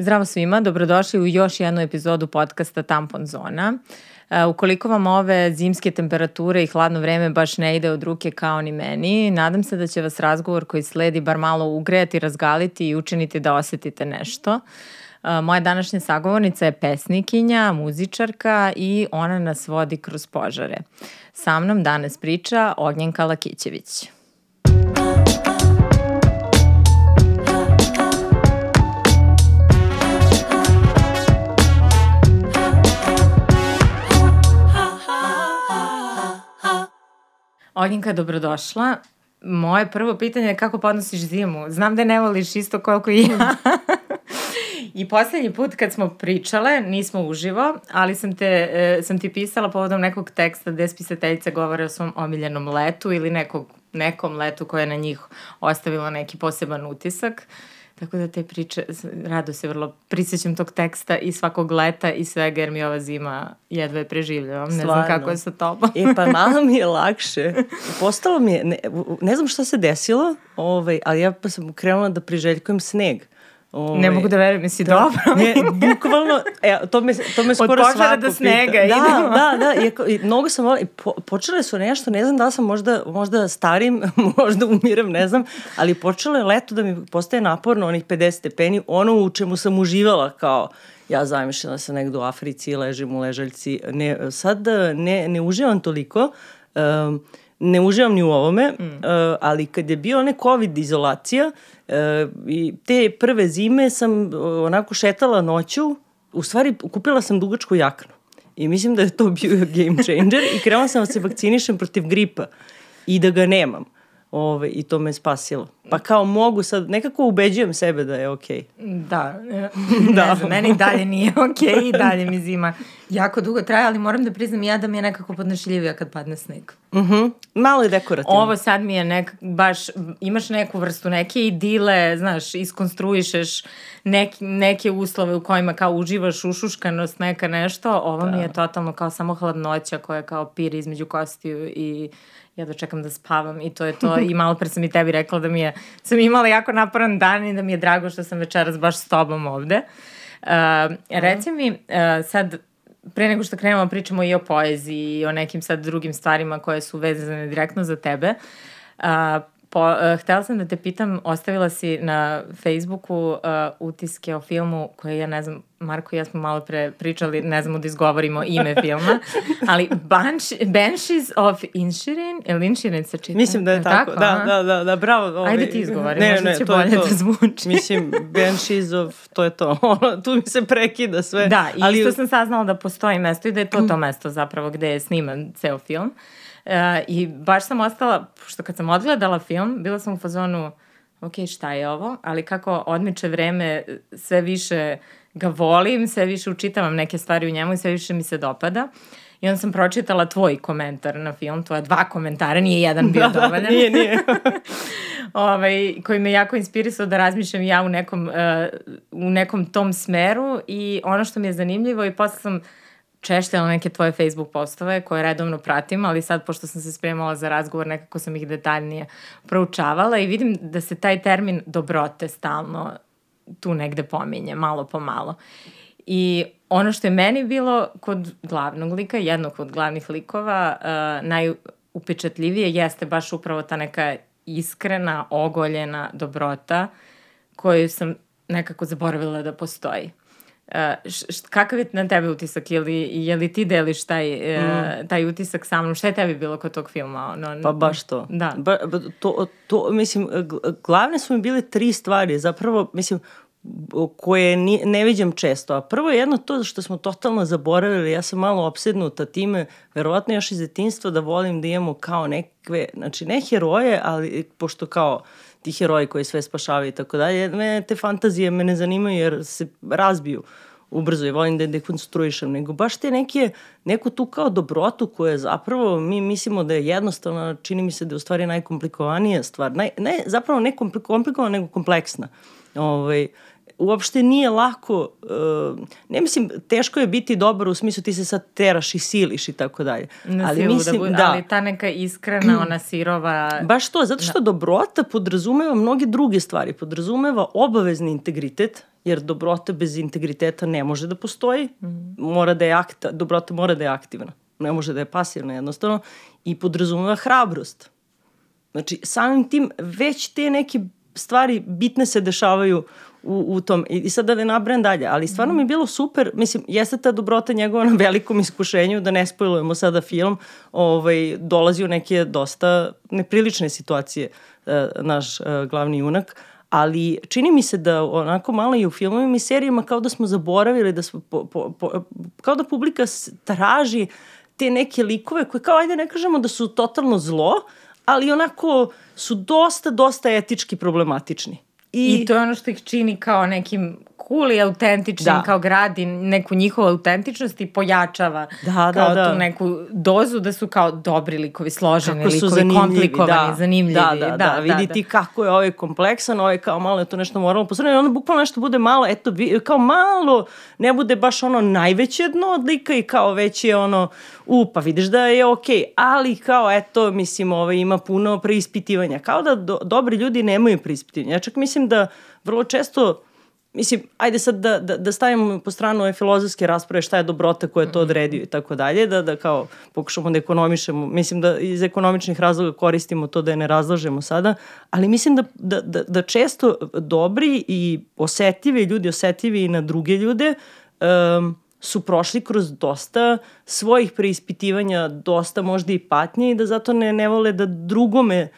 Zdravo svima, dobrodošli u još jednu epizodu podcasta Tampon Zona. Uh, ukoliko vam ove zimske temperature i hladno vreme baš ne ide od ruke kao ni meni, nadam se da će vas razgovor koji sledi bar malo ugrejati, razgaliti i učiniti da osetite nešto. Uh, moja današnja sagovornica je pesnikinja, muzičarka i ona nas vodi kroz požare. Sa mnom danas priča Ognjenka Lakićević. Ognjenka, dobrodošla. Moje prvo pitanje je kako podnosiš zimu? Znam da ne voliš isto koliko i ja. I poslednji put kad smo pričale, nismo uživo, ali sam, te, e, sam ti pisala povodom nekog teksta gde spisateljica govore o svom omiljenom letu ili nekog, nekom letu koje je na njih ostavilo neki poseban utisak. Tako da te priče, rado se vrlo prisjećam tog teksta i svakog leta i svega, jer mi ova zima jedva je preživljavam. Ne znam kako je sa tobom. e, pa malo mi je lakše. Postalo mi je, ne, ne znam šta se desilo, ovaj, ali ja pa sam krenula da priželjkujem sneg. Ove, ne mogu da verujem, misli da, dobro. Ne, bukvalno, e, to me, to me skoro svako pita. Od do snega pita. Da, idemo. Da, da, i, i mnogo sam volila, po, počele su nešto, ne znam da sam možda, možda starim, možda umirem, ne znam, ali počelo je leto da mi postaje naporno onih 50 stepeni, ono u čemu sam uživala kao, ja zamišljena sam negde u Africi, ležim u ležaljci, ne, sad ne, ne uživam toliko, um, ne uživam ni u ovome, mm. uh, ali kad je bio one COVID izolacija, uh, i te prve zime sam onako šetala noću, u stvari kupila sam dugačku jaknu. I mislim da je to bio game changer i krenula sam da se vakcinišem protiv gripa i da ga nemam. Ove, I to me spasilo. Pa kao mogu sad, nekako ubeđujem sebe da je okej. Okay. Da, da. ne znam, meni dalje nije okej okay, i dalje mi zima jako dugo traje, ali moram da priznam ja da mi je nekako podnošljivija kad padne sneg. Uh mhm. -huh. Malo je dekorativno. Ovo sad mi je nek, baš, imaš neku vrstu, neke idile, znaš, iskonstruišeš neki, neke uslove u kojima kao uživaš ušuškanost, neka nešto, ovo da. mi je totalno kao samo hladnoća koja kao pir između kostiju i ja da čekam da spavam i to je to i malo pre sam i tebi rekla da mi je, sam imala jako naporan dan i da mi je drago što sam večeras baš s tobom ovde. Uh, reci mi, uh, sad pre nego što krenemo pričamo i o poeziji i o nekim sad drugim stvarima koje su vezane direktno za tebe. Uh, po, uh, htela sam da te pitam, ostavila si na Facebooku uh, utiske o filmu koje ja ne znam, Marko i ja smo malo pre pričali, ne znamo da izgovorimo ime filma, ali Bansh, Banshees of Inshirin, ili Inshirin se čita? Mislim da je tako, tako da, da, da, da, bravo. Ovaj, Ajde ti izgovori, ne, možda ne, će to bolje to. da zvuči. Mislim, Banshees of, to je to, tu mi se prekida sve. Da, i ali... isto sam saznala da postoji mesto i da je to to mesto zapravo gde je sniman ceo film. Uh, E, I baš sam ostala, što kad sam odgledala film, bila sam u fazonu, ok, šta je ovo? Ali kako odmiče vreme, sve više ga volim, sve više učitavam neke stvari u njemu i sve više mi se dopada. I onda sam pročitala tvoj komentar na film, tvoja dva komentara, nije jedan bio da, dovoljan. Da, nije, nije. ovaj, koji me jako inspirisao da razmišljam ja u nekom, uh, u nekom tom smeru i ono što mi je zanimljivo i posle sam češljala neke tvoje Facebook postove koje redovno pratim, ali sad pošto sam se spremala za razgovor nekako sam ih detaljnije proučavala i vidim da se taj termin dobrote stalno tu negde pominje, malo po malo. I ono što je meni bilo kod glavnog lika, jednog od glavnih likova, uh, najupečatljivije jeste baš upravo ta neka iskrena, ogoljena dobrota koju sam nekako zaboravila da postoji. Uh, š, kakav je na tebe utisak? Je li, je li ti deliš taj, uh, mm. taj utisak sa mnom? Šta je tebi bilo kod tog filma? No, pa baš to. Da. Ba, to, to, mislim, glavne su mi bile tri stvari. Zapravo, mislim, koje ni, ne viđam često. A prvo je jedno to što smo totalno zaboravili, ja sam malo opsednuta time, verovatno još iz detinstva da volim da imamo kao nekve, znači ne heroje, ali pošto kao ti heroji koji sve spašavaju i tako dalje, mene te fantazije me ne zanimaju jer se razbiju ubrzo i volim da je dekonstruišem, nego baš te neke, neku tu kao dobrotu koja zapravo mi mislimo da je jednostavna, čini mi se da je u stvari najkomplikovanija stvar. Naj, ne, zapravo ne komplikovana, nego kompleksna. Ovaj, uopšte nije lako, uh, ne mislim, teško je biti dobar u smislu ti se sad teraš i siliš i tako dalje. Na ali silu mislim, da bude, da, ali ta neka iskrena, ona sirova... Baš to, zato što dobrota podrazumeva mnoge druge stvari. Podrazumeva obavezni integritet, jer dobrota bez integriteta ne može da postoji. Mora da je akta, dobrota mora da je aktivna. Ne može da je pasivna jednostavno. I podrazumeva hrabrost. Znači, samim tim već te neke stvari bitne se dešavaju u, u tom. I, sad da ne nabrem dalje, ali stvarno mi je bilo super, mislim, jeste ta dobrota njegova na velikom iskušenju, da ne spojlujemo sada film, ovaj, dolazi u neke dosta neprilične situacije e, naš e, glavni junak, ali čini mi se da onako malo i u filmovima i serijama kao da smo zaboravili da smo po, po, po, kao da publika traži te neke likove koje kao ajde ne kažemo da su totalno zlo, ali onako su dosta, dosta etički problematični. I, I to je ono što ih čini kao nekim cool i autentičnim, da. kao gradi neku njihovu autentičnost i pojačava da, da, kao da. tu neku dozu da su kao dobri likovi, složeni kako su likovi, zanimljivi, komplikovani, da. zanimljivi. Da, da, da, da, vidi da. ti kako je ovaj kompleksan, ovaj kao malo je to nešto moralno posredno, i onda bukvalno nešto bude malo, eto, kao malo, ne bude baš ono najveće dno od lika i kao već je ono, u, pa vidiš da je okej, okay. ali kao, eto, mislim, ovaj, ima puno preispitivanja. Kao da do, dobri ljudi nemaju preispitivanja. Ja čak mislim da vrlo često mislim, ajde sad da, da, da stavimo po stranu ove filozofske rasprave šta je dobrota koja je to odredio i tako dalje, da, da kao pokušamo da ekonomišemo, mislim da iz ekonomičnih razloga koristimo to da je ne razlažemo sada, ali mislim da, da, da, da često dobri i osetljivi ljudi, osetljivi i na druge ljude, um, su prošli kroz dosta svojih preispitivanja, dosta možda i patnje i da zato ne, ne vole da drugome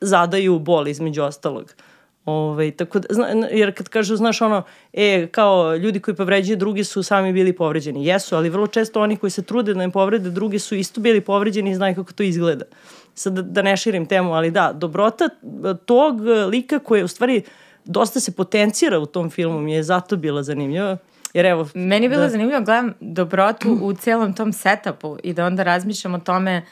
zadaju bol između ostalog. Ove, ovaj, tako da, zna, jer kad kažu, znaš ono, e, kao ljudi koji povređuju drugi su sami bili povređeni. Jesu, ali vrlo često oni koji se trude da ne povrede drugi su isto bili povređeni i znaju kako to izgleda. Sad da, da ne širim temu, ali da, dobrota tog lika koji u stvari dosta se potencira u tom filmu mi je zato bila zanimljiva. Jer evo... Meni je bilo da... zanimljivo, gledam dobrotu u celom tom setupu i da onda razmišljam o tome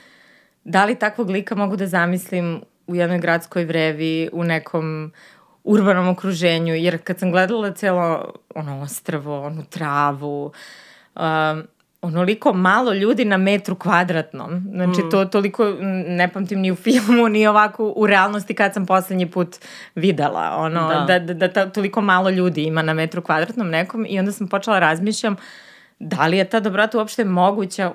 da li takvog lika mogu da zamislim u jednoj gradskoj vrevi, u nekom urbanom okruženju, jer kad sam gledala celo ono ostrvo, onu travu, um, onoliko malo ljudi na metru kvadratnom. Znači, mm. to toliko ne pamtim ni u filmu, ni ovako u realnosti kad sam poslednji put videla. Ono, da. Da, da, da, toliko malo ljudi ima na metru kvadratnom nekom i onda sam počela razmišljam da li je ta dobrota uopšte moguća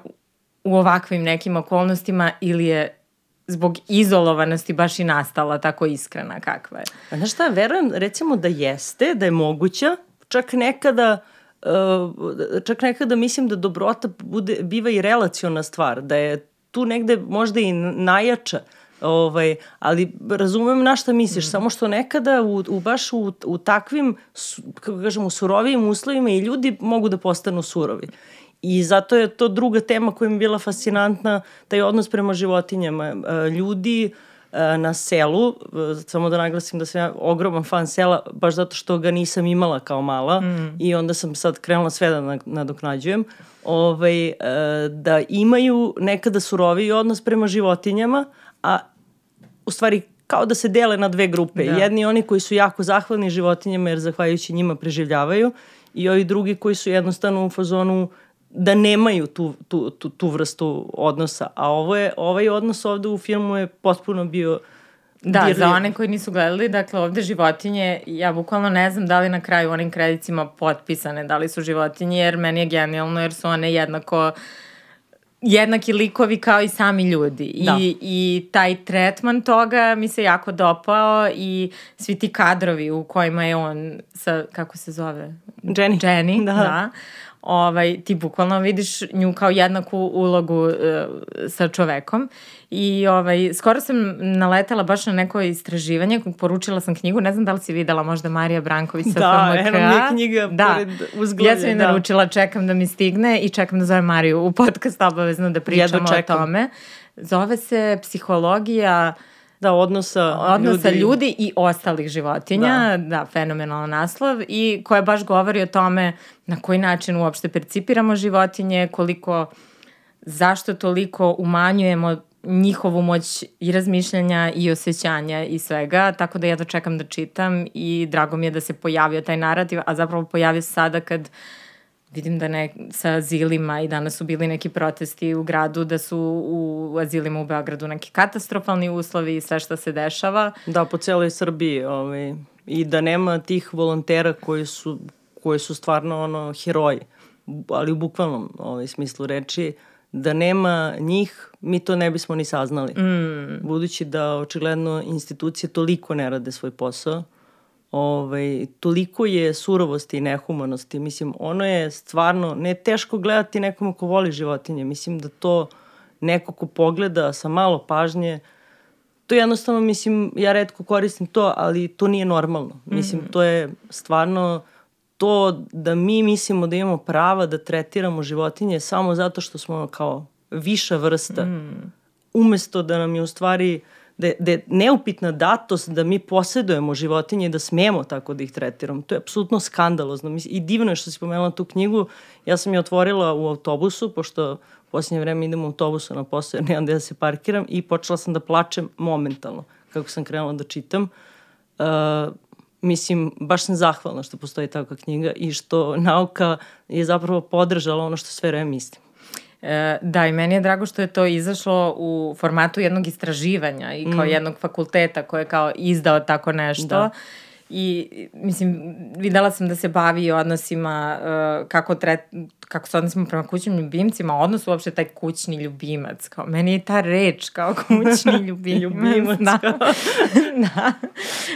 u ovakvim nekim okolnostima ili je zbog izolovanosti baš i nastala tako iskrena kakva je. A znaš šta, verujem recimo da jeste, da je moguća, čak nekada uh, čak nekada mislim da dobrota bude, biva i relaciona stvar, da je tu negde možda i najjača, ovaj, ali razumem na šta misliš, mm. samo što nekada u, u baš u, u takvim, kako kažemo, surovijim uslovima i ljudi mogu da postanu surovi. I zato je to druga tema koja mi je bila fascinantna, taj odnos prema životinjama. E, ljudi e, na selu, e, samo da naglasim da sam ja ogroman fan sela, baš zato što ga nisam imala kao mala mm. i onda sam sad krenula sve da nadoknađujem, ovaj, da imaju nekada suroviji odnos prema životinjama, a u stvari kao da se dele na dve grupe. Da. Jedni oni koji su jako zahvalni životinjama jer zahvaljujući njima preživljavaju i ovi drugi koji su jednostavno u fazonu uh, da nemaju tu, tu, tu, tu vrstu odnosa. A ovo je, ovaj odnos ovde u filmu je potpuno bio Da, dirljiv. za one koji nisu gledali, dakle ovde životinje, ja bukvalno ne znam da li na kraju onim kredicima potpisane, da li su životinje, jer meni je genijalno, jer su one jednako jednaki likovi kao i sami ljudi. Da. I, I taj tretman toga mi se jako dopao i svi ti kadrovi u kojima je on sa, kako se zove? Jenny. Jenny, da. da ovaj, ti bukvalno vidiš nju kao jednaku ulogu uh, sa čovekom i ovaj, skoro sam naletala baš na neko istraživanje, poručila sam knjigu, ne znam da li si videla možda Marija Branković sa da, FMK. Da, eno mi je knjiga da. pored uzglavlja. Ja sam je da. naručila, čekam da mi stigne i čekam da zovem Mariju u podcast obavezno da pričamo o tome. Zove se Psihologija Da, odnosa, odnosa ljudi. ljudi i ostalih životinja, da. da, fenomenalan naslov i koja baš govori o tome na koji način uopšte percipiramo životinje, koliko, zašto toliko umanjujemo njihovu moć i razmišljanja i osjećanja i svega, tako da ja to čekam da čitam i drago mi je da se pojavio taj narativ, a zapravo pojavio se sada kad vidim da ne, sa azilima i danas su bili neki protesti u gradu da su u azilima u Beogradu neki katastrofalni uslovi i sve što se dešava. Da, po celoj Srbiji ovaj, i da nema tih volontera koji su, koji su stvarno ono, heroji, ali u bukvalnom ovaj, smislu reči, da nema njih, mi to ne bismo ni saznali. Mm. Budući da očigledno institucije toliko ne rade svoj posao, ovaj, toliko je surovosti i nehumanosti. Mislim, ono je stvarno, ne teško gledati nekom ko voli životinje. Mislim da to neko ko pogleda sa malo pažnje, to jednostavno, mislim, ja redko koristim to, ali to nije normalno. Mislim, mm -hmm. to je stvarno to da mi mislimo da imamo prava da tretiramo životinje samo zato što smo kao viša vrsta, mm. umesto da nam je u stvari da je, da je neupitna datost da mi posjedujemo životinje i da smemo tako da ih tretiramo. To je apsolutno skandalozno. I divno je što si pomenula tu knjigu. Ja sam je otvorila u autobusu, pošto u posljednje vreme idem u autobusu na posao jer nemam gde da se parkiram i počela sam da plačem momentalno kako sam krenula da čitam. Uh, mislim, baš sam zahvalna što postoji takva knjiga i što nauka je zapravo podržala ono što sve vreme mislim. E, da, i meni je drago što je to izašlo u formatu jednog istraživanja i kao mm. jednog fakulteta koji je kao izdao tako nešto. Da. I, mislim, videla sam da se bavi odnosima, uh, kako, tre, kako se odnosimo prema kućnim ljubimcima, odnos uopšte taj kućni ljubimac. Kao, meni je ta reč kao kućni ljubim, ljubimac. da. da.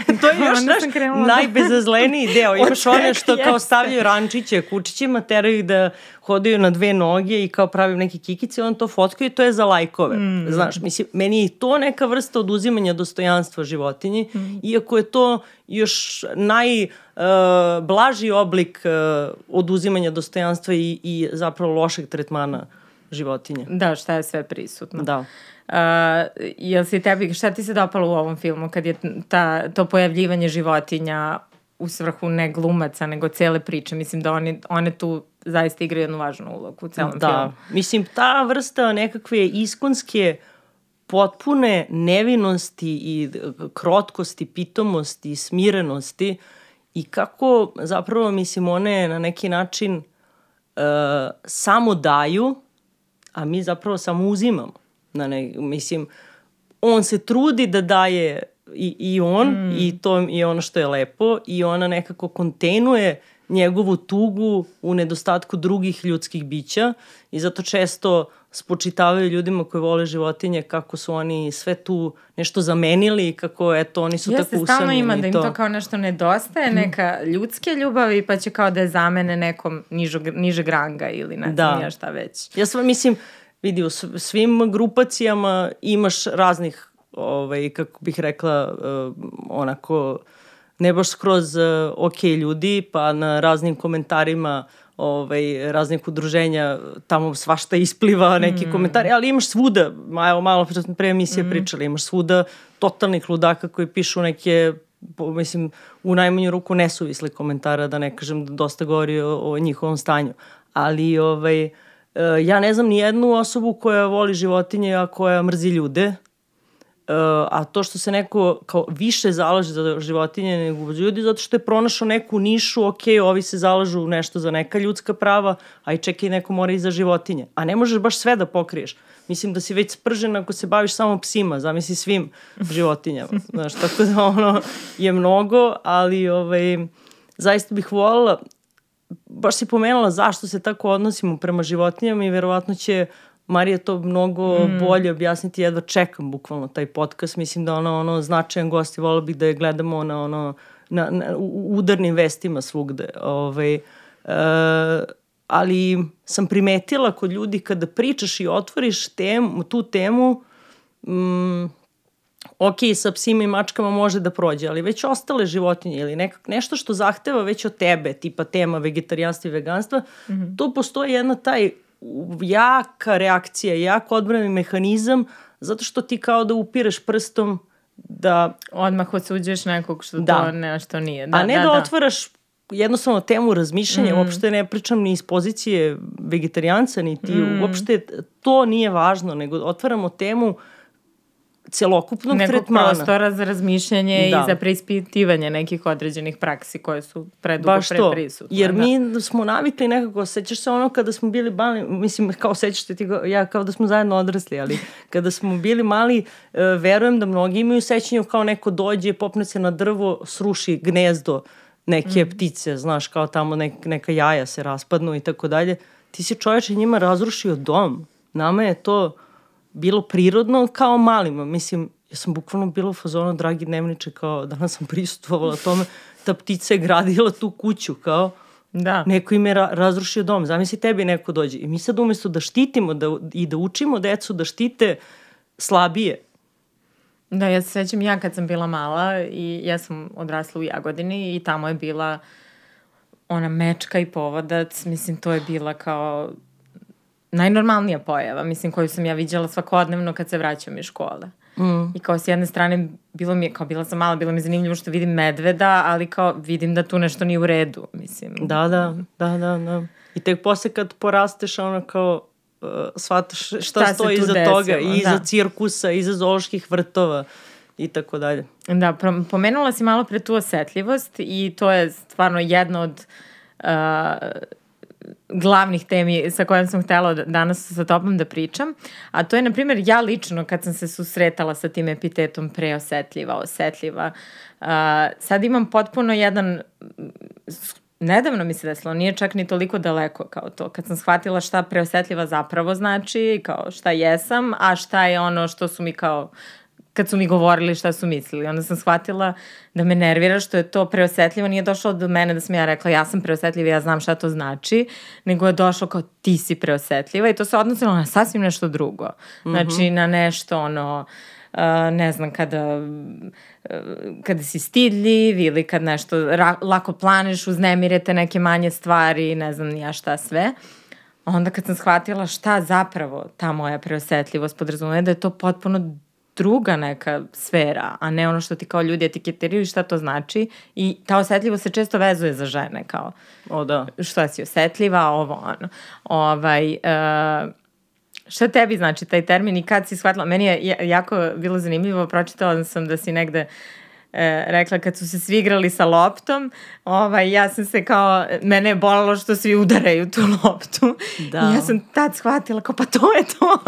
to je još naš najbezazleniji deo. Imaš one što kao stavljaju rančiće kučićima, teraju da hodaju na dve noge i kao pravim neke kikice, on to fotkaju i to je za lajkove. Mm. Znaš, mislim, meni je to neka vrsta oduzimanja dostojanstva životinji, mm. iako je to još najblaži uh, oblik uh, oduzimanja dostojanstva i, i zapravo lošeg tretmana životinje. Da, šta je sve prisutno. Da. Uh, jel si tebi, šta ti se dopalo u ovom filmu kad je ta, to pojavljivanje životinja u svrhu ne glumaca, nego cele priče. Mislim da oni, one tu zaista igraju jednu važnu ulogu u celom da. filmu. Mislim, ta vrsta nekakve iskonske potpune nevinosti i krotkosti, pitomosti, smirenosti i kako zapravo, mislim, one na neki način uh, samo daju, a mi zapravo samo uzimamo. Na ne, mislim, on se trudi da daje i, i on mm. i to je ono što je lepo i ona nekako kontejnuje njegovu tugu u nedostatku drugih ljudskih bića i zato često spočitavaju ljudima koji vole životinje kako su oni sve tu nešto zamenili i kako eto oni su Jeste, tako usamljeni. Jeste, stalno ima da im to. to kao nešto nedostaje, neka ljudske ljubavi pa će kao da je zamene nekom nižog, nižeg ranga ili ne znam da. ja šta već. Ja sam mislim, vidi u svim grupacijama imaš raznih ovaj, kako bih rekla, uh, onako, ne baš skroz uh, ok ljudi, pa na raznim komentarima ovaj, raznih udruženja, tamo svašta ispliva neki mm. komentari, ali imaš svuda, evo malo pre emisije mm. pričali, imaš svuda totalnih ludaka koji pišu neke po, mislim, u najmanju ruku nesuvisli komentara, da ne kažem da dosta govori o, o njihovom stanju. Ali, ovaj, e, ja ne znam ni jednu osobu koja voli životinje, a koja mrzi ljude. Uh, a to što se neko kao više zalaže za životinje nego za ljudi, zato što je pronašao neku nišu, ok, ovi se zalažu nešto za neka ljudska prava, a i čekaj, neko mora i za životinje. A ne možeš baš sve da pokriješ. Mislim da si već spržen ako se baviš samo psima, zamisli svim životinjama. Znaš, tako da ono je mnogo, ali ovaj, zaista bih volila, baš si pomenula zašto se tako odnosimo prema životinjama i verovatno će uh, Marija to mnogo mm. bolje objasniti, jedva čekam bukvalno taj podcast, mislim da ona ono značajan gost i volila bih da je gledamo na ono na, na u udarnim vestima svugde. Ovaj, e, ali sam primetila kod ljudi kada pričaš i otvoriš temu, tu temu, mm, ok, sa psima i mačkama može da prođe, ali već ostale životinje ili nekak, nešto što zahteva već od tebe, tipa tema vegetarijanstva i veganstva, mm -hmm. tu postoji jedna taj jaka reakcija, jak odbrani mehanizam, zato što ti kao da upireš prstom da... Odmah osuđuješ nekog što da. to nešto nije. Da, A ne da, da, da otvaraš jednostavno temu razmišljanja, mm. uopšte ne pričam ni iz pozicije vegetarijanca, niti mm. uopšte to nije važno, nego otvaramo temu celokupnog Nekog tretmana. prostora za razmišljanje Da. i za preispitivanje nekih određenih praksi koje su predugo Baš to, prisutne. jer da. mi smo navikli nekako, sećaš se ono kada smo bili mali, mislim kao sećaš se ti, ja kao da smo zajedno odrasli, ali kada smo bili mali, e, verujem da mnogi imaju sećanju kao neko dođe, popne se na drvo, sruši gnezdo neke Mhm. ptice, znaš, kao tamo nek, neka jaja se raspadnu i tako dalje. Ti si čoveče njima razrušio dom. Nama je to bilo prirodno kao malima. Mislim, ja sam bukvalno bila u fazonu, dragi dnevniče, kao danas sam prisustvovala tome, ta ptica je gradila tu kuću, kao Da. neko im je ra razrušio dom. Zamisli tebi neko dođe. I mi sad umesto da štitimo da, i da učimo decu da štite slabije, Da, ja se sećam ja kad sam bila mala i ja sam odrasla u Jagodini i tamo je bila ona mečka i povodac, mislim to je bila kao najnormalnija pojava, mislim koju sam ja viđala svakodnevno kad se vraćam iz škole. Mm. I kao s jedne strane bilo mi je, kao bila sam mala, bilo mi je zanimljivo što vidim medveda, ali kao vidim da tu nešto nije u redu, mislim. Da, da, da, da, da. I tek posle kad porasteš, ono kao, uh, shvataš šta, Šta stoji iza desilo, toga, i iza da. cirkusa, iza zooloških vrtova i tako dalje. Da, pomenula si malo pre tu osetljivost i to je stvarno jedna od uh, glavnih temi sa kojom sam htela da- danas sa topom da pričam, a to je, na primjer, ja lično kad sam se susretala sa tim epitetom preosetljiva, osetljiva, uh, sad imam potpuno jedan nedavno mi se desilo, nije čak ni toliko daleko kao to. Kad sam shvatila šta preosetljiva zapravo znači, kao šta jesam, a šta je ono što su mi kao kad su mi govorili šta su mislili. Onda sam shvatila da me nervira što je to preosetljivo. Nije došlo do mene da sam ja rekla ja sam preosetljiva i ja znam šta to znači, nego je došlo kao ti si preosetljiva i to se odnosilo na sasvim nešto drugo. Znači na nešto ono, uh, ne znam, kada uh, kada si stidljiv ili kad nešto lako planeš, uznemirete neke manje stvari, ne znam ja šta sve. Onda kad sam shvatila šta zapravo ta moja preosetljivost podrazumeva da je to potpuno druga neka sfera, a ne ono što ti kao ljudi etiketiraju i šta to znači. I ta osetljivost se često vezuje za žene, kao O da. što si osetljiva, ovo ono. Ovaj, uh, šta tebi znači taj termin i kad si shvatila? Meni je ja- jako bilo zanimljivo, pročitala sam da si negde e, rekla kad su se svi igrali sa loptom, ovaj, ja sam se kao, mene je bolalo što svi udaraju tu loptu. Da. I ja sam tad shvatila kao pa to je to.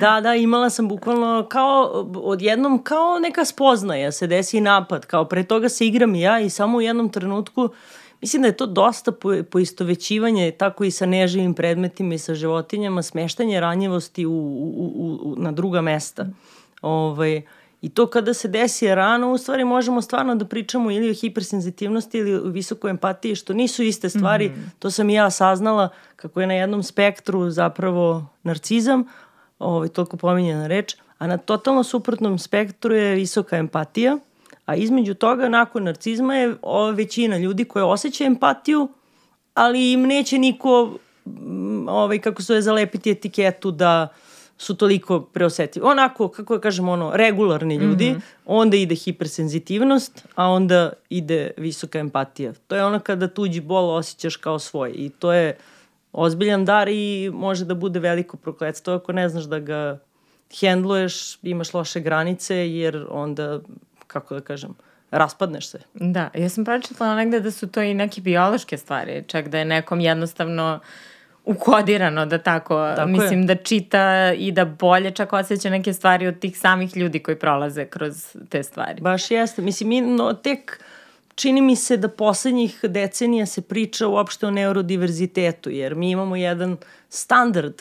Da, da, imala sam bukvalno kao odjednom kao neka spoznaja, se desi napad, kao pre toga se igram i ja i samo u jednom trenutku Mislim da je to dosta po, poistovećivanje tako i sa neživim predmetima i sa životinjama, smeštanje ranjivosti u, u, u, u, na druga mesta. Ovaj, I to kada se desi rano, u stvari možemo stvarno da pričamo ili o hipersenzitivnosti ili o visokoj empatiji, što nisu iste stvari. Mm -hmm. To sam i ja saznala kako je na jednom spektru zapravo narcizam, ovaj, toliko pominjena reč, a na totalno suprotnom spektru je visoka empatija, a između toga nakon narcizma je ova većina ljudi koja osjeća empatiju, ali im neće niko ovaj, kako se je zalepiti etiketu da su toliko preosetljivi. Onako, kako da kažem, ono, regularni ljudi, mm -hmm. onda ide hipersenzitivnost, a onda ide visoka empatija. To je ono kada tuđi bol osjećaš kao svoj i to je ozbiljan dar i može da bude veliko prokletstvo ako ne znaš da ga hendluješ, imaš loše granice, jer onda, kako da kažem, raspadneš se. Da, ja sam pročitala negde da su to i neke biološke stvari, čak da je nekom jednostavno ukodirano da tako, Tako mislim je. da čita i da bolje čak osjeća neke stvari od tih samih ljudi koji prolaze kroz te stvari. Baš jeste. Mislim, mi no, tek čini mi se da poslednjih decenija se priča uopšte o neurodiverzitetu, jer mi imamo jedan standard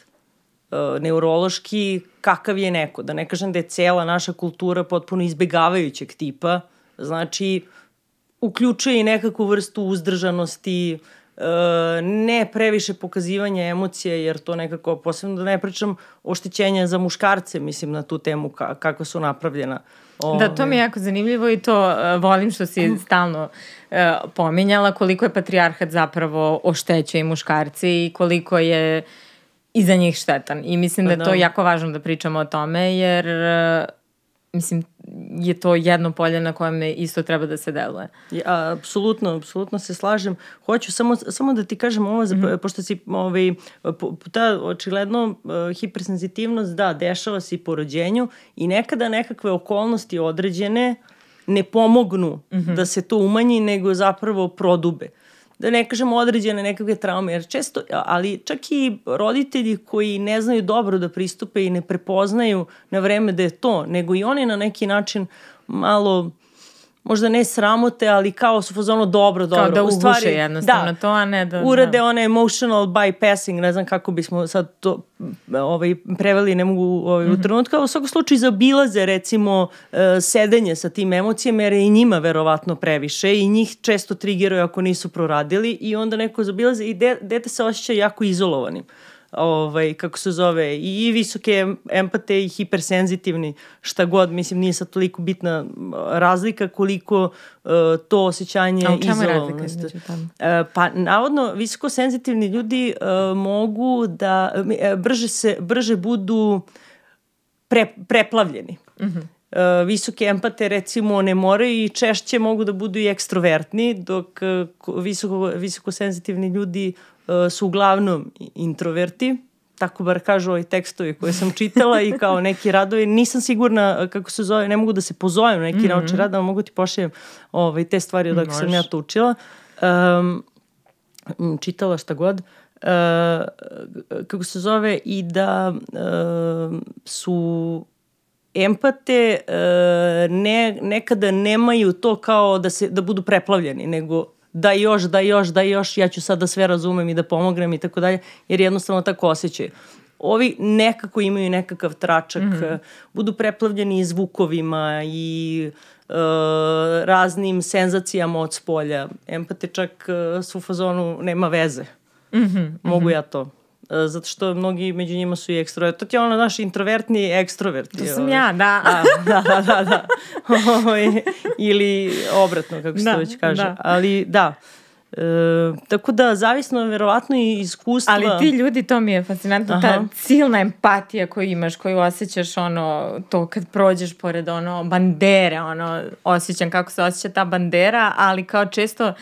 uh, neurološki kakav je neko. Da ne kažem da je cela naša kultura potpuno izbegavajućeg tipa. Znači, uključuje i nekakvu vrstu uzdržanosti, uh, ne previše pokazivanja emocija, jer to nekako, posebno da ne pričam oštećenja za muškarce, mislim, na tu temu ka kako su napravljena. Da, to mi je jako zanimljivo i to uh, volim što si stalno uh, pominjala koliko je patrijarhat zapravo oštećuje i muškarci i koliko je iza njih štetan. I mislim da je to da. jako važno da pričamo o tome jer uh, mislim je to jedno polje na kojem isto treba da se deluje. Ja, apsolutno, apsolutno se slažem. Hoću samo, samo da ti kažem ovo, mm -hmm. pošto si ovaj, ta očigledno uh, hipersenzitivnost, da, dešava se i po rođenju i nekada nekakve okolnosti određene ne pomognu mm -hmm. da se to umanji, nego zapravo prodube da ne kažem određene nekakve traume, jer često, ali čak i roditelji koji ne znaju dobro da pristupe i ne prepoznaju na vreme da je to, nego i oni na neki način malo možda ne sramote, ali kao su fazonu dobro, dobro. Kao da uguše stvari, jednostavno da, to, a ne da... Urade da. one emotional bypassing, ne znam kako bismo sad to ovaj, preveli, ne mogu ovaj, mm -hmm. u mhm. trenutku, u svakom slučaju zabilaze recimo uh, sedenje sa tim emocijama, jer je i njima verovatno previše i njih često triggeraju ako nisu proradili i onda neko zabilaze i de, dete se osjeća jako izolovanim. Uh, ovaj, kako se zove, i visoke empate i hipersenzitivni, šta god, mislim, nije sad toliko bitna razlika koliko uh, to osjećanje izolovanosti. Uh, pa, navodno, visoko senzitivni ljudi uh, mogu da uh, brže, se, brže budu pre, preplavljeni. Mm -hmm. Uh, visoke empate recimo ne moraju i češće mogu da budu i ekstrovertni, dok uh, visoko, visoko senzitivni ljudi su uglavnom introverti, tako bar kažu ovi tekstovi koje sam čitala i kao neki radovi. Nisam sigurna e, kako se zove, ne mogu da se pozovem na neki mm -hmm. naučni rad, ali mogu ti pošaljem ovaj, te stvari odakle sam ja to učila. Um, čitala šta god. Uh, kako se zove i da uh, su empate uh, ne, nekada nemaju to kao da se da budu preplavljeni, nego da još, da još, da još, ja ću sad da sve razumem i da pomognem i tako dalje, jer jednostavno tako osjećaju. Ovi nekako imaju nekakav tračak, mm -hmm. budu preplavljeni zvukovima i uh, raznim senzacijama od spolja. Empate čak uh, su u fazonu nema veze. Mm -hmm. Mogu ja to. E, zato što mnogi među njima su i ekstroverti. To ti je ono, naš introvertni ekstroverti. To sam ovaj. ja, da. da. Da, da, da, ovaj, Ili obratno, kako se da, to već kaže. Da. Ali da, E, tako da, zavisno verovatno i iskustva. Ali ti ljudi, to mi je fascinantno, Aha. ta silna empatija koju imaš, koju osjećaš ono, to kad prođeš pored ono, bandere, ono, osjećam kako se osjeća ta bandera, ali kao često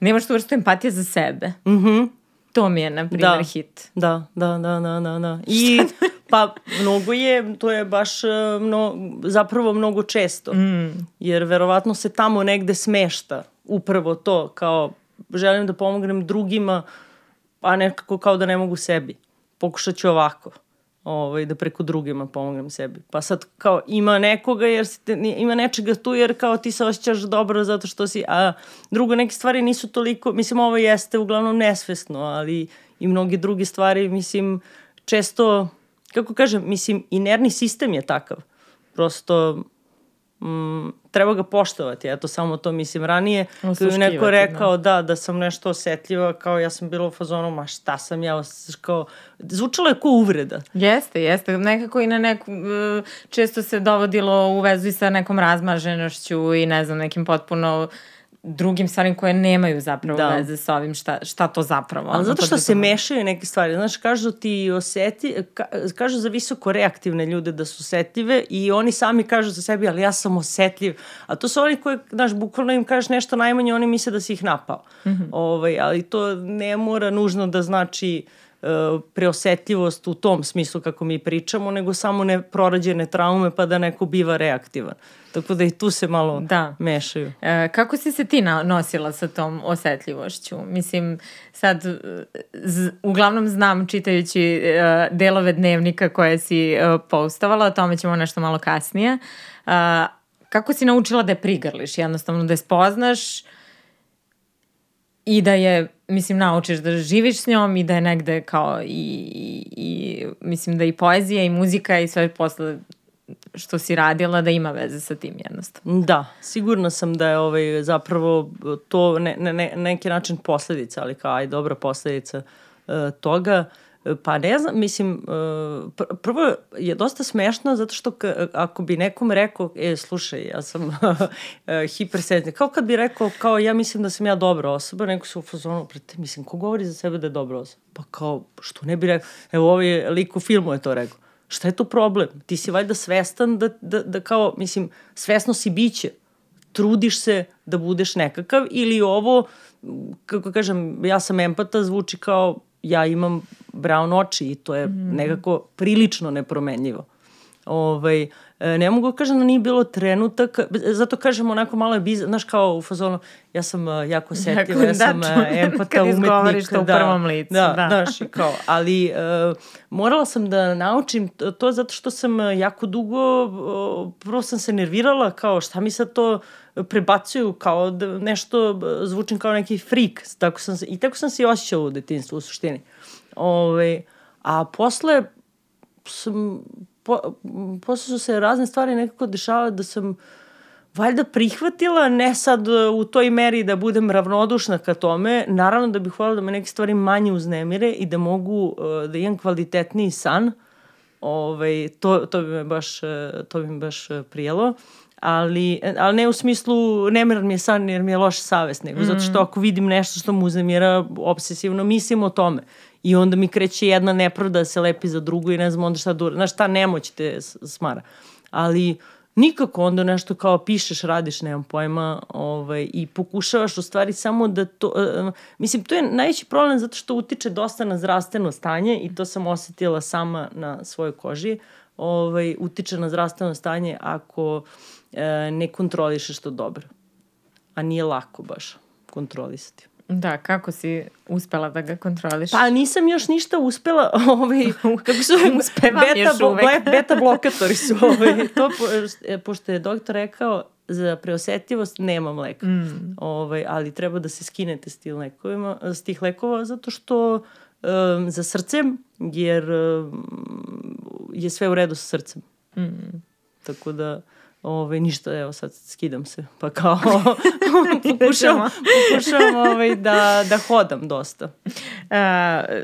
nemaš tu vrstu empatije za sebe. Mhm. Mm To mi je, na primjer, da. hit. Da, da, da, da, da, da. I pa mnogo je, to je baš e, mno, zapravo mnogo često. Mm. Jer verovatno se tamo negde smešta upravo to, kao želim da pomognem drugima, a nekako kao da ne mogu sebi. Pokušat ću ovako ovaj, da preko drugima pomognem sebi. Pa sad kao ima nekoga jer si te, ima nečega tu jer kao ti se osjećaš dobro zato što si, a drugo neke stvari nisu toliko, mislim ovo jeste uglavnom nesvesno, ali i mnoge druge stvari, mislim, često, kako kažem, mislim, i nervni sistem je takav. Prosto mm, treba ga poštovati, eto samo to mislim ranije, kada je neko rekao da. da, da sam nešto osetljiva, kao ja sam bila u fazonu, ma šta sam ja, kao, zvučalo je ko uvreda. Jeste, jeste, nekako i na neku, e, često se dovodilo u vezu sa nekom razmaženošću i ne znam, nekim potpuno drugim stvarima koje nemaju zapravo da. veze sa ovim šta, šta to zapravo. Ali zato što se mešaju neke stvari. Znaš, kažu ti oseti, ka, kažu za visoko reaktivne ljude da su osetljive i oni sami kažu za sebi, ali ja sam osetljiv. A to su oni koji, znaš, bukvalno im kažeš nešto najmanje, oni misle da si ih napao. Mm -hmm. ovaj, ali to ne mora nužno da znači uh, preosetljivost u tom smislu kako mi pričamo, nego samo ne prorađene traume pa da neko biva reaktivan. Tako da i tu se malo da. mešaju. E, kako si se ti nosila sa tom osetljivošću? Mislim, sad z, uglavnom znam čitajući e, delove dnevnika koje si e, postovala, o tome ćemo nešto malo kasnije. E, kako si naučila da je prigrliš? Jednostavno da je spoznaš i da je, mislim, naučiš da živiš s njom i da je negde kao i, i, i mislim da i poezija i muzika i sve posle što si radila da ima veze sa tim jednostavno. Da, sigurna sam da je ovaj, zapravo to ne, ne, ne, neki način posledica, ali kao aj dobra posledica uh, toga. Pa ne znam, mislim, uh, prvo je dosta smešno zato što ako bi nekom rekao, e, slušaj, ja sam hipersenzitivna, kao kad bi rekao, kao ja mislim da sam ja dobra osoba, neko se u fazonu, prete, mislim, ko govori za sebe da je dobra osoba? Pa kao, što ne bi rekao, evo ovaj lik u filmu je to rekao šta je to problem? Ti si valjda svestan da, da, da kao, mislim, svesno si biće, trudiš se da budeš nekakav ili ovo, kako kažem, ja sam empata, zvuči kao ja imam brown oči i to je mm. nekako prilično nepromenljivo. Ovaj, e, ne mogu da kažem da nije bilo trenutak, zato kažem onako malo je bizar, znaš kao u fazonu, ja sam uh, jako setiva, ja sam da, empata, umetnik. Kad u da, prvom licu. Da, da. Znaš, kao, ali uh, morala sam da naučim to, to zato što sam jako dugo, uh, prvo sam se nervirala, kao šta mi sad to prebacuju kao da nešto zvučim kao neki frik, tako sam se, i tako sam se i osjećala u detinstvu u suštini. Ove, a posle sam po, posle su se razne stvari nekako dešavale da sam valjda prihvatila, ne sad u toj meri da budem ravnodušna ka tome, naravno da bih voljela da me neke stvari manje uznemire i da mogu da imam kvalitetniji san, ovaj, to, to bi me baš, to bi me baš prijelo ali, ali ne u smislu nemiran mi je san jer mi je loš savest, nego mm. zato što ako vidim nešto što mu uznemira, obsesivno mislim o tome. I onda mi kreće jedna nepravda da se lepi za drugu i ne znam onda šta da Znaš, ta nemoć te smara. Ali nikako onda nešto kao pišeš, radiš, nemam pojma, ovaj, i pokušavaš u stvari samo da to, uh, mislim, to je najveći problem zato što utiče dosta na zdravstveno stanje i to sam osetila sama na svojoj koži, ovaj, utiče na zdravstveno stanje ako uh, ne kontrolišeš to dobro. A nije lako baš kontrolisati. Da, kako si uspela da ga kontroliš? Pa nisam još ništa uspela, ovaj, kako su Uspevam beta, uvek. beta blokatori su, ovaj, to po, e, pošto je doktor rekao za preosetljivost nemam lek. Mm. Ovaj, ali treba da se skinete s, tih lekovima, s tih lekova zato što um, za srcem, jer um, je sve u redu sa srcem. Mm. Tako da Ove, ništa, evo sad skidam se, pa kao pokušam, pokušam ovaj, da, da hodam dosta. Uh,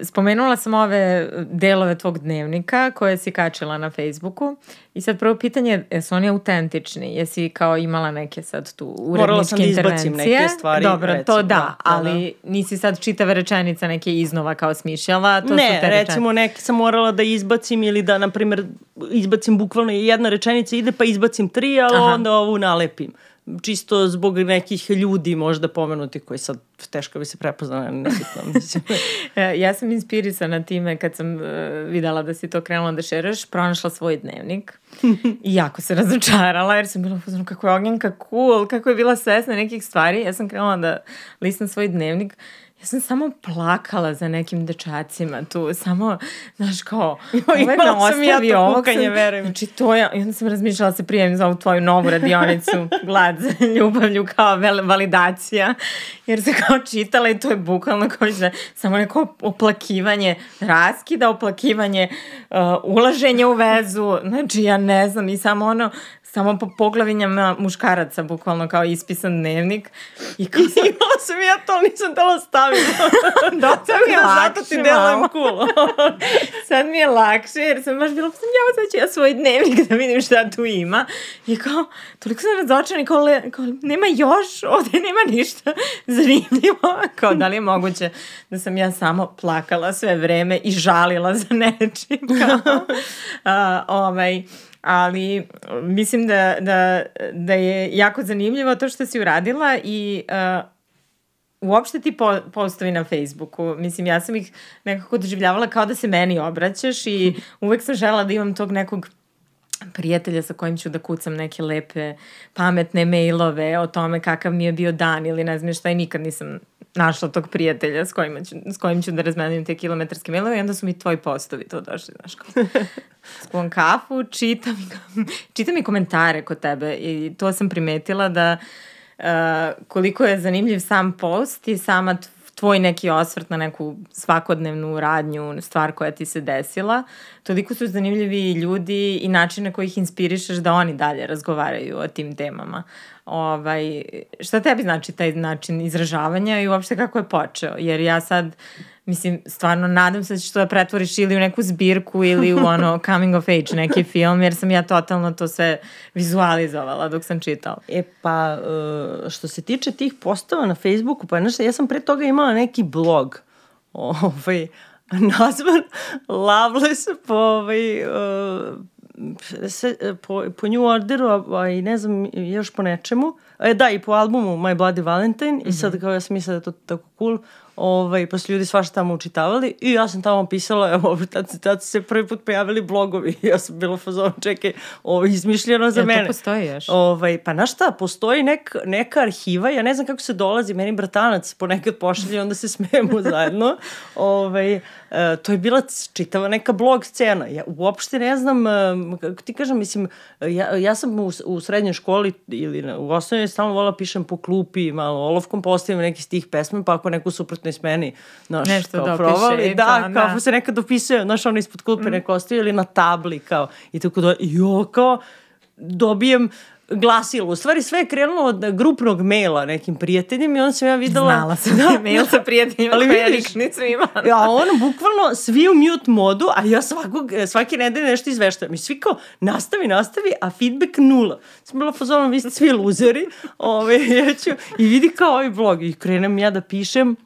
spomenula sam ove delove tvog dnevnika koje si kačila na Facebooku i sad prvo pitanje, jesu oni autentični? Jesi kao imala neke sad tu uredničke intervencije? Morala sam da izbacim neke stvari. Dobro, recimo, to da, da, ali da. nisi sad čitave rečenica neke iznova kao smišljala, to ne, su te recimo neke sam morala da izbacim ili da, na primjer, izbacim bukvalno jedna rečenica ide pa izbacim tri, ali Aha. onda ovu nalepim čisto zbog nekih ljudi možda pomenuti koji sad teško bi se prepoznala, nebitno. E, ja sam inspirisana time kad sam uh, videla da si to krenula da šeraš, pronašla svoj dnevnik i jako se razočarala jer sam bila pozorna kako je Ognjenka cool, kako je bila svesna nekih stvari. Ja sam krenula da listam svoj dnevnik Ja sam samo plakala za nekim dečacima tu, samo, znaš, kao, ovaj me ostavi ja ovog. Kukanje, verujem. Znači, to je, i onda sam razmišljala da se prijem za ovu tvoju novu radionicu, glad za ljubavlju kao validacija, jer se kao čitala i to je bukvalno kao da samo neko oplakivanje raskida, oplakivanje uh, ulaženja u vezu, znači ja ne znam i samo ono, samo po poglavinjama muškaraca, bukvalno kao ispisan dnevnik. I kao sam... Imala sam ja to, nisam tela staviti. da, sad mi je lakše Zato ti delujem cool. sad mi je lakše, jer sam baš bila, sam ja sad ću ja svoj dnevnik da vidim šta tu ima. I kao, toliko sam razočena, kao, le, kao, nema još, ovde nema ništa zanimljivo. Kao, da li je moguće da sam ja samo plakala sve vreme i žalila za nečim. Kao, uh, ovaj, ali mislim da, da, da je jako zanimljivo to što si uradila i uh, uopšte ti po, postovi na Facebooku, mislim ja sam ih nekako doživljavala kao da se meni obraćaš i uvek sam žela da imam tog nekog prijatelja sa kojim ću da kucam neke lepe, pametne mailove o tome kakav mi je bio dan ili ne znam šta i nikad nisam našla tog prijatelja s kojim ću, s kojim ću da razmenim te kilometarske mailove i onda su mi tvoji postovi to došli, znaš kao. Skuvam kafu, čitam, čitam i komentare kod tebe i to sam primetila da uh, koliko je zanimljiv sam post i sama tvoj neki osvrt na neku svakodnevnu radnju, stvar koja ti se desila, toliko su zanimljivi ljudi i načine koji ih inspirišeš da oni dalje razgovaraju o tim temama. Ovaj, šta tebi znači taj način izražavanja i uopšte kako je počeo? Jer ja sad Mislim, stvarno nadam se da ćeš to da pretvoriš ili u neku zbirku ili u ono coming of age neki film, jer sam ja totalno to sve vizualizovala dok sam čitala. E pa, e, što se tiče tih postova na Facebooku, pa znaš, ja sam pre toga imala neki blog, ovaj, nazvan Loveless po, ovaj, uh, se, po, po New Orderu, a, a i ne znam, još po nečemu. E, da, i po albumu My Bloody Valentine. Mm -hmm. I sad mhm. kao ja sam mislila da je to tako cool ovaj, pa su ljudi svašta tamo učitavali i ja sam tamo pisala, evo, tad, tad su se prvi put pojavili blogovi, ja sam bila fazon, čekaj, ovo, izmišljeno za ja, mene. to postoji još? Ovaj, pa na šta, postoji nek, neka arhiva, ja ne znam kako se dolazi, meni bratanac ponekad pošalje, onda se smemo zajedno. Ovaj, e, to je bila čitava neka blog scena, ja uopšte ne znam, e, kako ti kažem, mislim, ja, ja sam u, u srednjoj školi ili u osnovnoj stalno volila pišem po klupi, malo olovkom postavim neki stih pesme, pa ako neku suprotno 15 meni, znaš, Nešto kao provali. E, da, da, kao da. se nekad dopisuje, znaš, ono ispod klupe mm. neko ostaje ili na tabli, kao, i tako da, jo, kao, dobijem glasilo. U stvari sve je krenulo od grupnog maila nekim prijateljima i onda sam ja videla... Znala sam da, da mail da. sa prijateljima ali koja vidiš, nisam imala. a ono, bukvalno svi u mute modu, a ja svakog, e, svake nedelje nešto izveštavam. I svi kao, nastavi, nastavi, a feedback nula. Sam bila pozorom, vi ste svi luzeri, ove, ovaj, ja ću, i vidi kao ovaj blog. I krenem ja da pišem,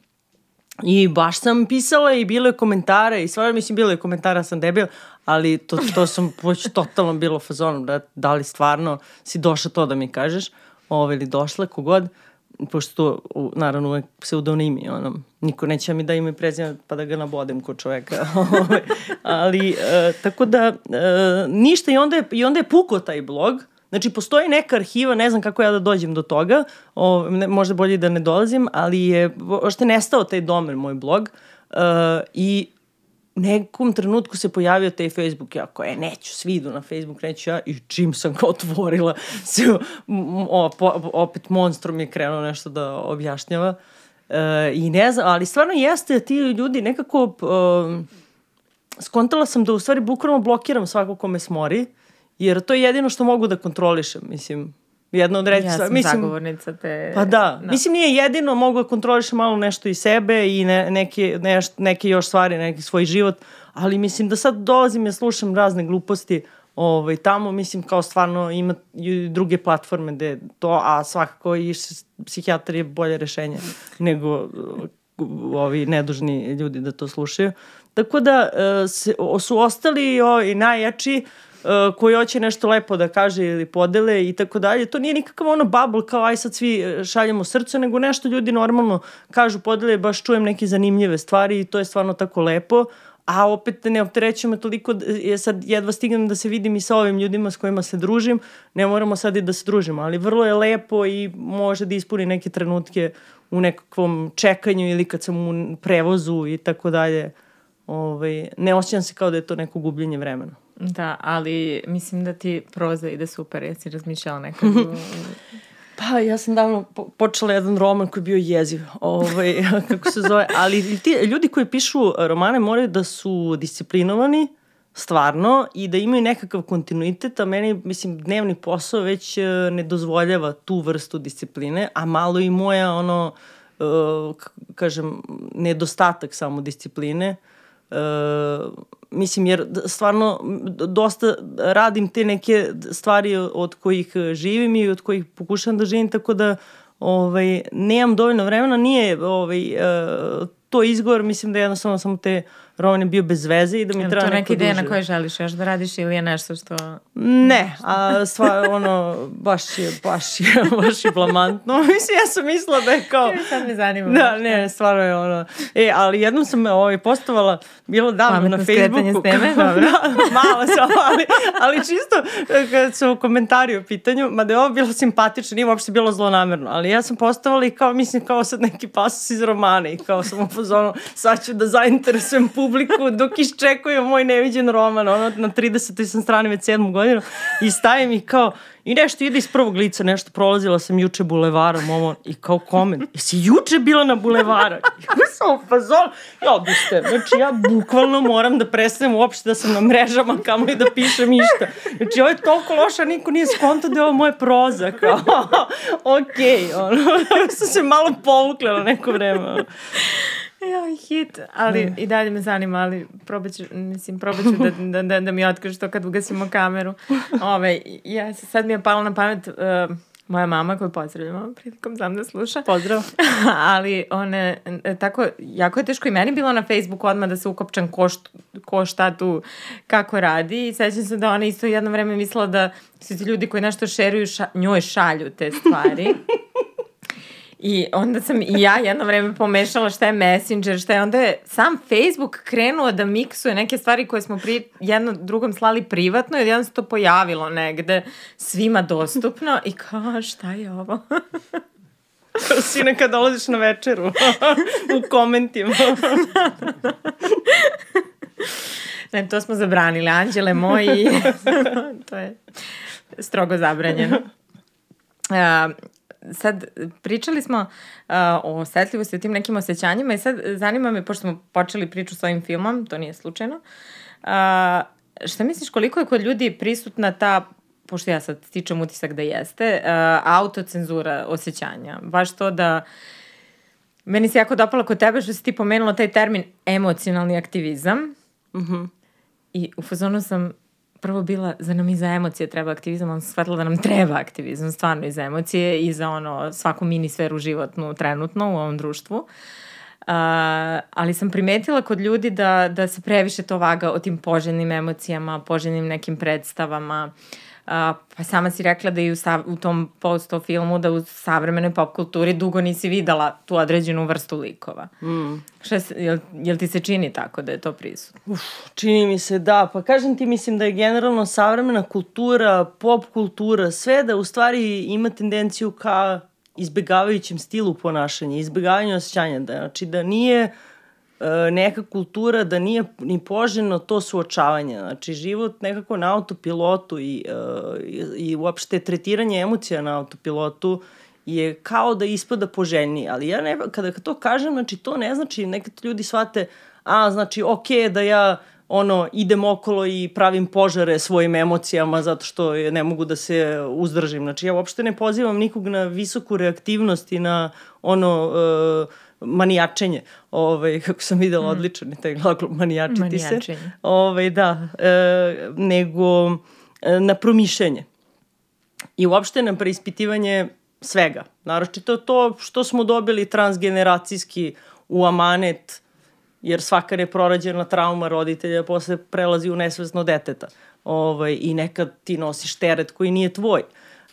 I baš sam pisala i bilo je komentara i stvarno mislim bilo je komentara sam debil, ali to, to sam već totalno bilo fazonom da, da li stvarno si došla to da mi kažeš ovo ili došla kogod pošto to naravno uvek pseudonimi ono, niko neće mi da ime prezime pa da ga nabodem kod čoveka ovaj, ali e, tako da e, ništa i onda je, i onda je puko taj blog Znači, postoji neka arhiva, ne znam kako ja da dođem do toga, o, ne, možda bolje da ne dolazim, ali je ošte nestao taj domen, moj blog, uh, i nekom trenutku se pojavio taj Facebook, ja kao, e, neću, svi idu na Facebook, neću ja, i čim sam ga otvorila, se, o, po, opet monstrum je krenuo nešto da objašnjava. Uh, I ne znam, ali stvarno jeste ti ljudi nekako, uh, skontala sam da u stvari bukvalno blokiram svako ko me smori, Jer to je jedino što mogu da kontrolišem, mislim. Jedna od reći... Ja sam mislim, zagovornica te... Pa da. No. Mislim, nije jedino, mogu da kontrolišem malo nešto i sebe i ne, neke, neš, neke još stvari, neki svoj život, ali mislim da sad dolazim ja slušam razne gluposti ovaj, tamo, mislim, kao stvarno ima druge platforme gde to, a svakako i psihijatar je bolje rešenje nego ovi nedužni ljudi da to slušaju. Tako da se, su ostali o, i najjači uh, koji hoće nešto lepo da kaže ili podele i tako dalje. To nije nikakav ono bubble kao aj sad svi e, šaljemo srce, nego nešto ljudi normalno kažu podele, baš čujem neke zanimljive stvari i to je stvarno tako lepo a opet ne opterećujemo toliko, je sad jedva stignem da se vidim i sa ovim ljudima s kojima se družim, ne moramo sad i da se družimo, ali vrlo je lepo i može da ispuni neke trenutke u nekakvom čekanju ili kad sam u prevozu i tako dalje. Ovaj, ne osjećam se kao da je to neko gubljenje vremena. Da, ali mislim da ti proza ide super, jesi razmišljala nekad u... Pa, ja sam davno počela jedan roman koji je bio jeziv, ovaj, kako se zove, ali ti ljudi koji pišu romane moraju da su disciplinovani, stvarno, i da imaju nekakav kontinuitet, a meni, mislim, dnevni posao već e, ne dozvoljava tu vrstu discipline, a malo i moja, ono, uh, kažem, nedostatak samo discipline, uh, mislim, jer stvarno dosta radim te neke stvari od kojih živim i od kojih pokušam da živim, tako da ovaj, nemam dovoljno vremena, nije ovaj, uh, to izgovor, mislim da jednostavno samo te roman je bio bez veze i da mi treba neko duže. to neka ideja na kojoj želiš još da radiš ili je nešto što... Ne, a sva, ono, baš je, baš je, baš je blamantno. Mislim, ja sam mislila da je kao... Sad me zanima. Da, ne, stvarno je ono... E, ali jednom sam ovaj, postovala, bilo davno Pametno na Facebooku. s teme, dobro. da, malo sam, ali, ali čisto kad su komentari u pitanju, mada je ovo bilo simpatično, nije uopšte bilo zlonamerno, ali ja sam postovala i kao, mislim, kao sad neki pasus iz romana i kao sam u fazonu, sad ću da zainteresujem publiku dok iščekuju moj neviđen roman, ono, na 30. sam strani već sedmu godinu i stavim ih kao, I nešto ide iz prvog lica, nešto prolazila sam juče bulevarom, ovo, i kao koment, jesi juče bila na bulevara? Ja sam u fazon, ja odušte, znači ja bukvalno moram da prestanem uopšte da sam na mrežama kamo i da pišem išta. Znači ovo je toliko loša, niko nije skonto da je ovo moje proza, kao, okej, okay, ono, sam se malo povukla na neko vreme. Ja, hit, ali mm. i dalje me zanima, ali probat ću, mislim, probat ću da, da, da, da mi otkriš to kad ugasimo kameru. Ove, ja, sad mi je palo na pamet, uh, moja mama koju pozdravljamo prilikom znam da sluša. Pozdrav. Ali one, e, tako, jako je teško i meni bilo na Facebooku odmah da se ukopčam ko, št, ko šta tu, kako radi. I sećam se da ona isto jedno vreme mislila da svi ti ljudi koji nešto šeruju ša, njoj šalju te stvari. I onda sam i ja jedno vreme pomešala šta je Messenger, šta je, onda je sam Facebook krenuo da miksuje neke stvari koje smo pri, jedno drugom slali privatno i jedno se to pojavilo negde svima dostupno i kao šta je ovo? Sine kad dolaziš na večeru u komentima. ne, to smo zabranili, anđele moji, to je strogo zabranjeno. Uh, sad pričali smo uh, o osetljivosti, o tim nekim osjećanjima i sad zanima me, pošto smo počeli priču s ovim filmom, to nije slučajno, uh, šta misliš koliko je kod ljudi prisutna ta pošto ja sad stičem utisak da jeste, uh, autocenzura osjećanja. Baš to da meni se jako dopalo kod tebe što si ti pomenula taj termin emocionalni aktivizam. Mm -hmm. I u fazonu sam prvo bila, za nam i za emocije treba aktivizam, ali sam shvatila da nam treba aktivizam, stvarno i za emocije i za ono, svaku mini sferu životnu trenutno u ovom društvu. Uh, ali sam primetila kod ljudi da, da se previše to vaga o tim poželjnim emocijama, poželjnim nekim predstavama, uh, Uh, pa sama si rekla da i u, sav, u tom posto filmu da u savremenoj pop kulturi dugo nisi videla tu određenu vrstu likova. Mm. Šta, jel, jel ti se čini tako da je to prisutno? Uf, čini mi se da, pa kažem ti mislim da je generalno savremena kultura, pop kultura, sve da u stvari ima tendenciju ka izbegavajućem stilu ponašanja, izbegavanju osjećanja, da, znači da nije uh, neka kultura da nije ni poželjno to suočavanje. Znači, život nekako na autopilotu i, e, i, i uopšte tretiranje emocija na autopilotu je kao da ispada poželjniji. Ali ja ne, kada to kažem, znači to ne znači, nekad ljudi shvate, a, znači, okay, da ja ono, idem okolo i pravim požare svojim emocijama zato što ne mogu da se uzdržim. Znači, ja uopšte ne pozivam nikog na visoku reaktivnost i na ono, uh, manijačenje, ovaj, kako sam videla, mm. odličan je taj glagol manijačiti se. Ovaj, da, e, nego e, na promišljanje. I uopšte na preispitivanje svega. Naročito to što smo dobili transgeneracijski u amanet, jer svaka neprorađena trauma roditelja posle prelazi u nesvesno deteta. Ovaj, I nekad ti nosiš teret koji nije tvoj.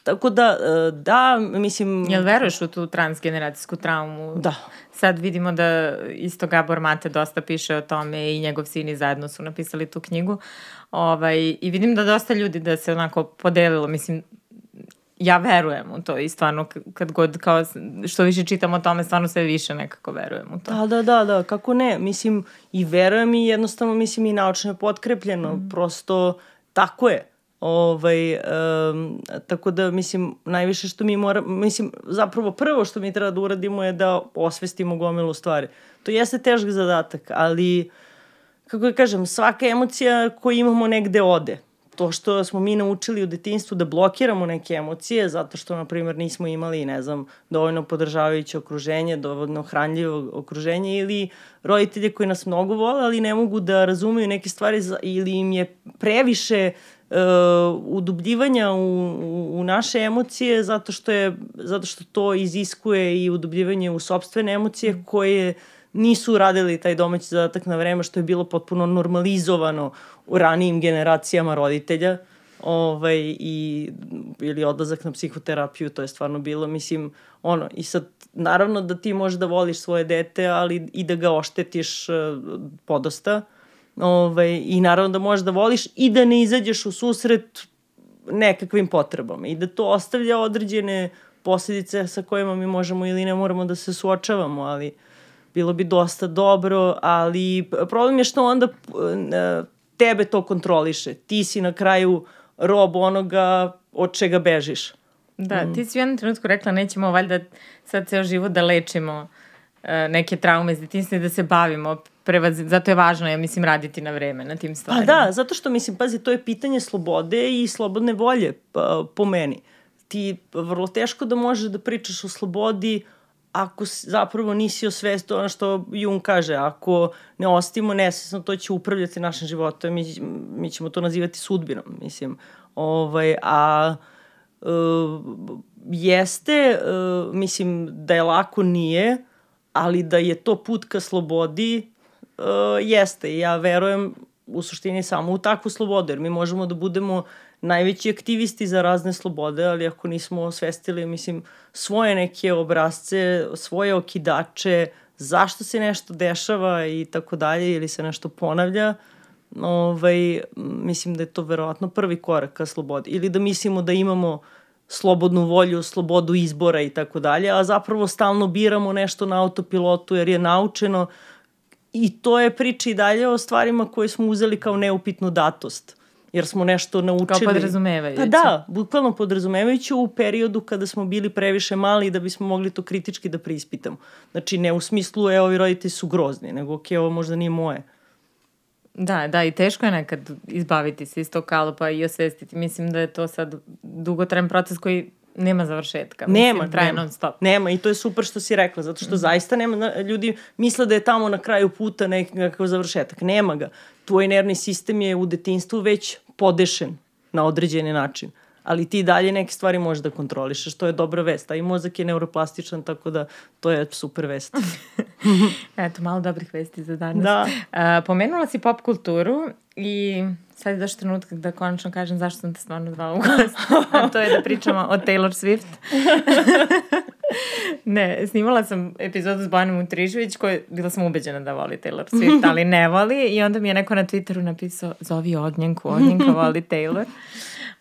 Tako da, e, da, mislim... Jel veruješ u tu transgeneracijsku traumu? Da. Sad vidimo da isto Gabor Mate dosta piše o tome i njegov sin i zajedno su napisali tu knjigu. Ovaj, I vidim da dosta ljudi da se onako podelilo, mislim, ja verujem u to i stvarno kad god kao što više čitam o tome stvarno sve više nekako verujem u to. Da, da, da, da, kako ne, mislim i verujem i jednostavno mislim i naučno je potkrepljeno, mm. prosto tako je. Ovaj, um, tako da, mislim, najviše što mi mora, mislim, zapravo prvo što mi treba da uradimo je da osvestimo gomilu stvari. To jeste težak zadatak, ali, kako da kažem, svaka emocija koju imamo negde ode. To što smo mi naučili u detinstvu da blokiramo neke emocije, zato što, na primjer, nismo imali, ne znam, dovoljno podržavajuće okruženje, dovoljno hranljivo okruženje ili roditelje koji nas mnogo vole, ali ne mogu da razumeju neke stvari ili im je previše udubljivanja u, u, u naše emocije zato što, je, zato što to iziskuje i udubljivanje u sobstvene emocije koje nisu uradili taj domaći zadatak na vreme što je bilo potpuno normalizovano u ranijim generacijama roditelja ovaj, i, ili odlazak na psihoterapiju, to je stvarno bilo, mislim, ono, i sad, naravno da ti možeš da voliš svoje dete, ali i da ga oštetiš uh, podosta, uh, Ovaj, I naravno da možeš da voliš i da ne izađeš u susret nekakvim potrebama i da to ostavlja određene posledice sa kojima mi možemo ili ne moramo da se suočavamo, ali bilo bi dosta dobro, ali problem je što onda e, tebe to kontroliše. Ti si na kraju rob onoga od čega bežiš. Da, mm. ti si u jednom trenutku rekla nećemo valjda sad ceo život da lečimo uh, neke traume iz detinstva i da se bavimo prevaz, zato je važno, ja mislim, raditi na vreme na tim stvarima. Pa da, zato što, mislim, pazi, to je pitanje slobode i slobodne volje, pa, po meni. Ti vrlo teško da možeš da pričaš o slobodi ako zapravo nisi osvestio ono što Jung kaže, ako ne ostimo nesvesno, to će upravljati našim životom, mi, mi ćemo to nazivati sudbinom, mislim. Ovaj, a uh, jeste, uh, mislim da je lako nije, ali da je to put ka slobodi, uh, jeste. Ja verujem u suštini samo u takvu slobodu, jer mi možemo da budemo najveći aktivisti za razne slobode, ali ako nismo osvestili, mislim, svoje neke obrazce, svoje okidače, zašto se nešto dešava i tako dalje, ili se nešto ponavlja, ovaj, mislim da je to verovatno prvi korak ka slobodi. Ili da mislimo da imamo slobodnu volju, slobodu izbora i tako dalje, a zapravo stalno biramo nešto na autopilotu jer je naučeno i to je priča i dalje o stvarima koje smo uzeli kao neupitnu datost jer smo nešto naučili. Kao podrazumevajući. Pa da, bukvalno podrazumevajući u periodu kada smo bili previše mali da bismo mogli to kritički da preispitamo. Znači, ne u smislu, e, ovi roditelji su grozni, nego, ok, ovo možda nije moje. Da, da, i teško je nekad izbaviti se iz tog kalupa i osvestiti. Mislim da je to sad dugotrajan proces koji nema završetka. Nema, mislim, traje nema. non stop. Nema i to je super što si rekla, zato što mm. zaista nema, ljudi misle da je tamo na kraju puta nekakav završetak. Nema ga. Tvoj nervni sistem je u detinstvu već podešen na određeni način ali ti dalje neke stvari možeš da kontrolišeš, to je dobra vest, a i mozak je neuroplastičan, tako da to je super vest. Eto, malo dobrih vesti za danas. Da. Uh, pomenula si pop kulturu i sad je došao trenutak da konačno kažem zašto sam te stvarno zvala u gost. A to je da pričamo o Taylor Swift. ne, snimala sam epizodu s Bojanom Utrižević koja bila sam ubeđena da voli Taylor Swift, ali ne voli i onda mi je neko na Twitteru napisao zovi Ognjenku, Ognjenka voli Taylor.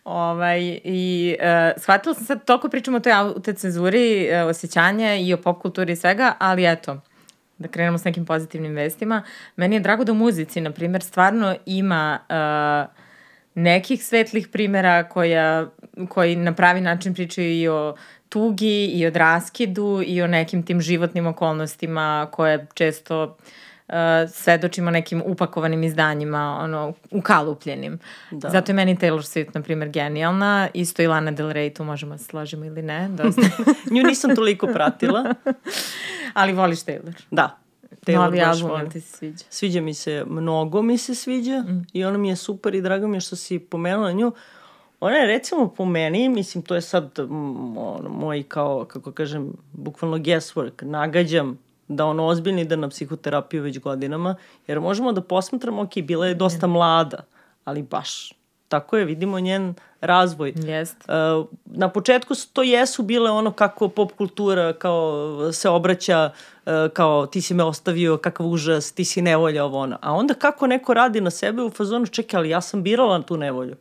Ovaj, I uh, shvatila sam sad, toliko pričamo o toj autocenzuri, uh, osjećanja i o pop kulturi i svega, ali eto, da krenemo s nekim pozitivnim vestima. Meni je drago da u muzici, na primjer, stvarno ima uh, nekih svetlih primera koja, koji na pravi način pričaju i o tugi i o raskidu i o nekim tim životnim okolnostima koje često uh, uh, svedočimo nekim upakovanim izdanjima, ono, ukalupljenim. Da. Zato je meni Taylor Swift, na primjer, genijalna. Isto i Lana Del Rey, tu možemo da se složimo ili ne. Dosta. Nju nisam toliko pratila. Ali voliš Taylor. Da. Taylor Novi album, ti se sviđa? Sviđa mi se, mnogo mi se sviđa mm. i ona mi je super i drago mi je što si pomenula nju. Ona je recimo po meni, mislim to je sad ono, moj kao, kako kažem, bukvalno guesswork, nagađam da ono ozbiljno ide na psihoterapiju već godinama, jer možemo da posmatramo, ok, bila je dosta mlada, ali baš tako je, vidimo njen razvoj. Jest. Uh, na početku to jesu bile ono kako pop kultura kao se obraća uh, kao ti si me ostavio, kakav užas, ti si nevolja, ovo ono. A onda kako neko radi na sebe u fazonu, čekaj, ali ja sam birala tu nevolju.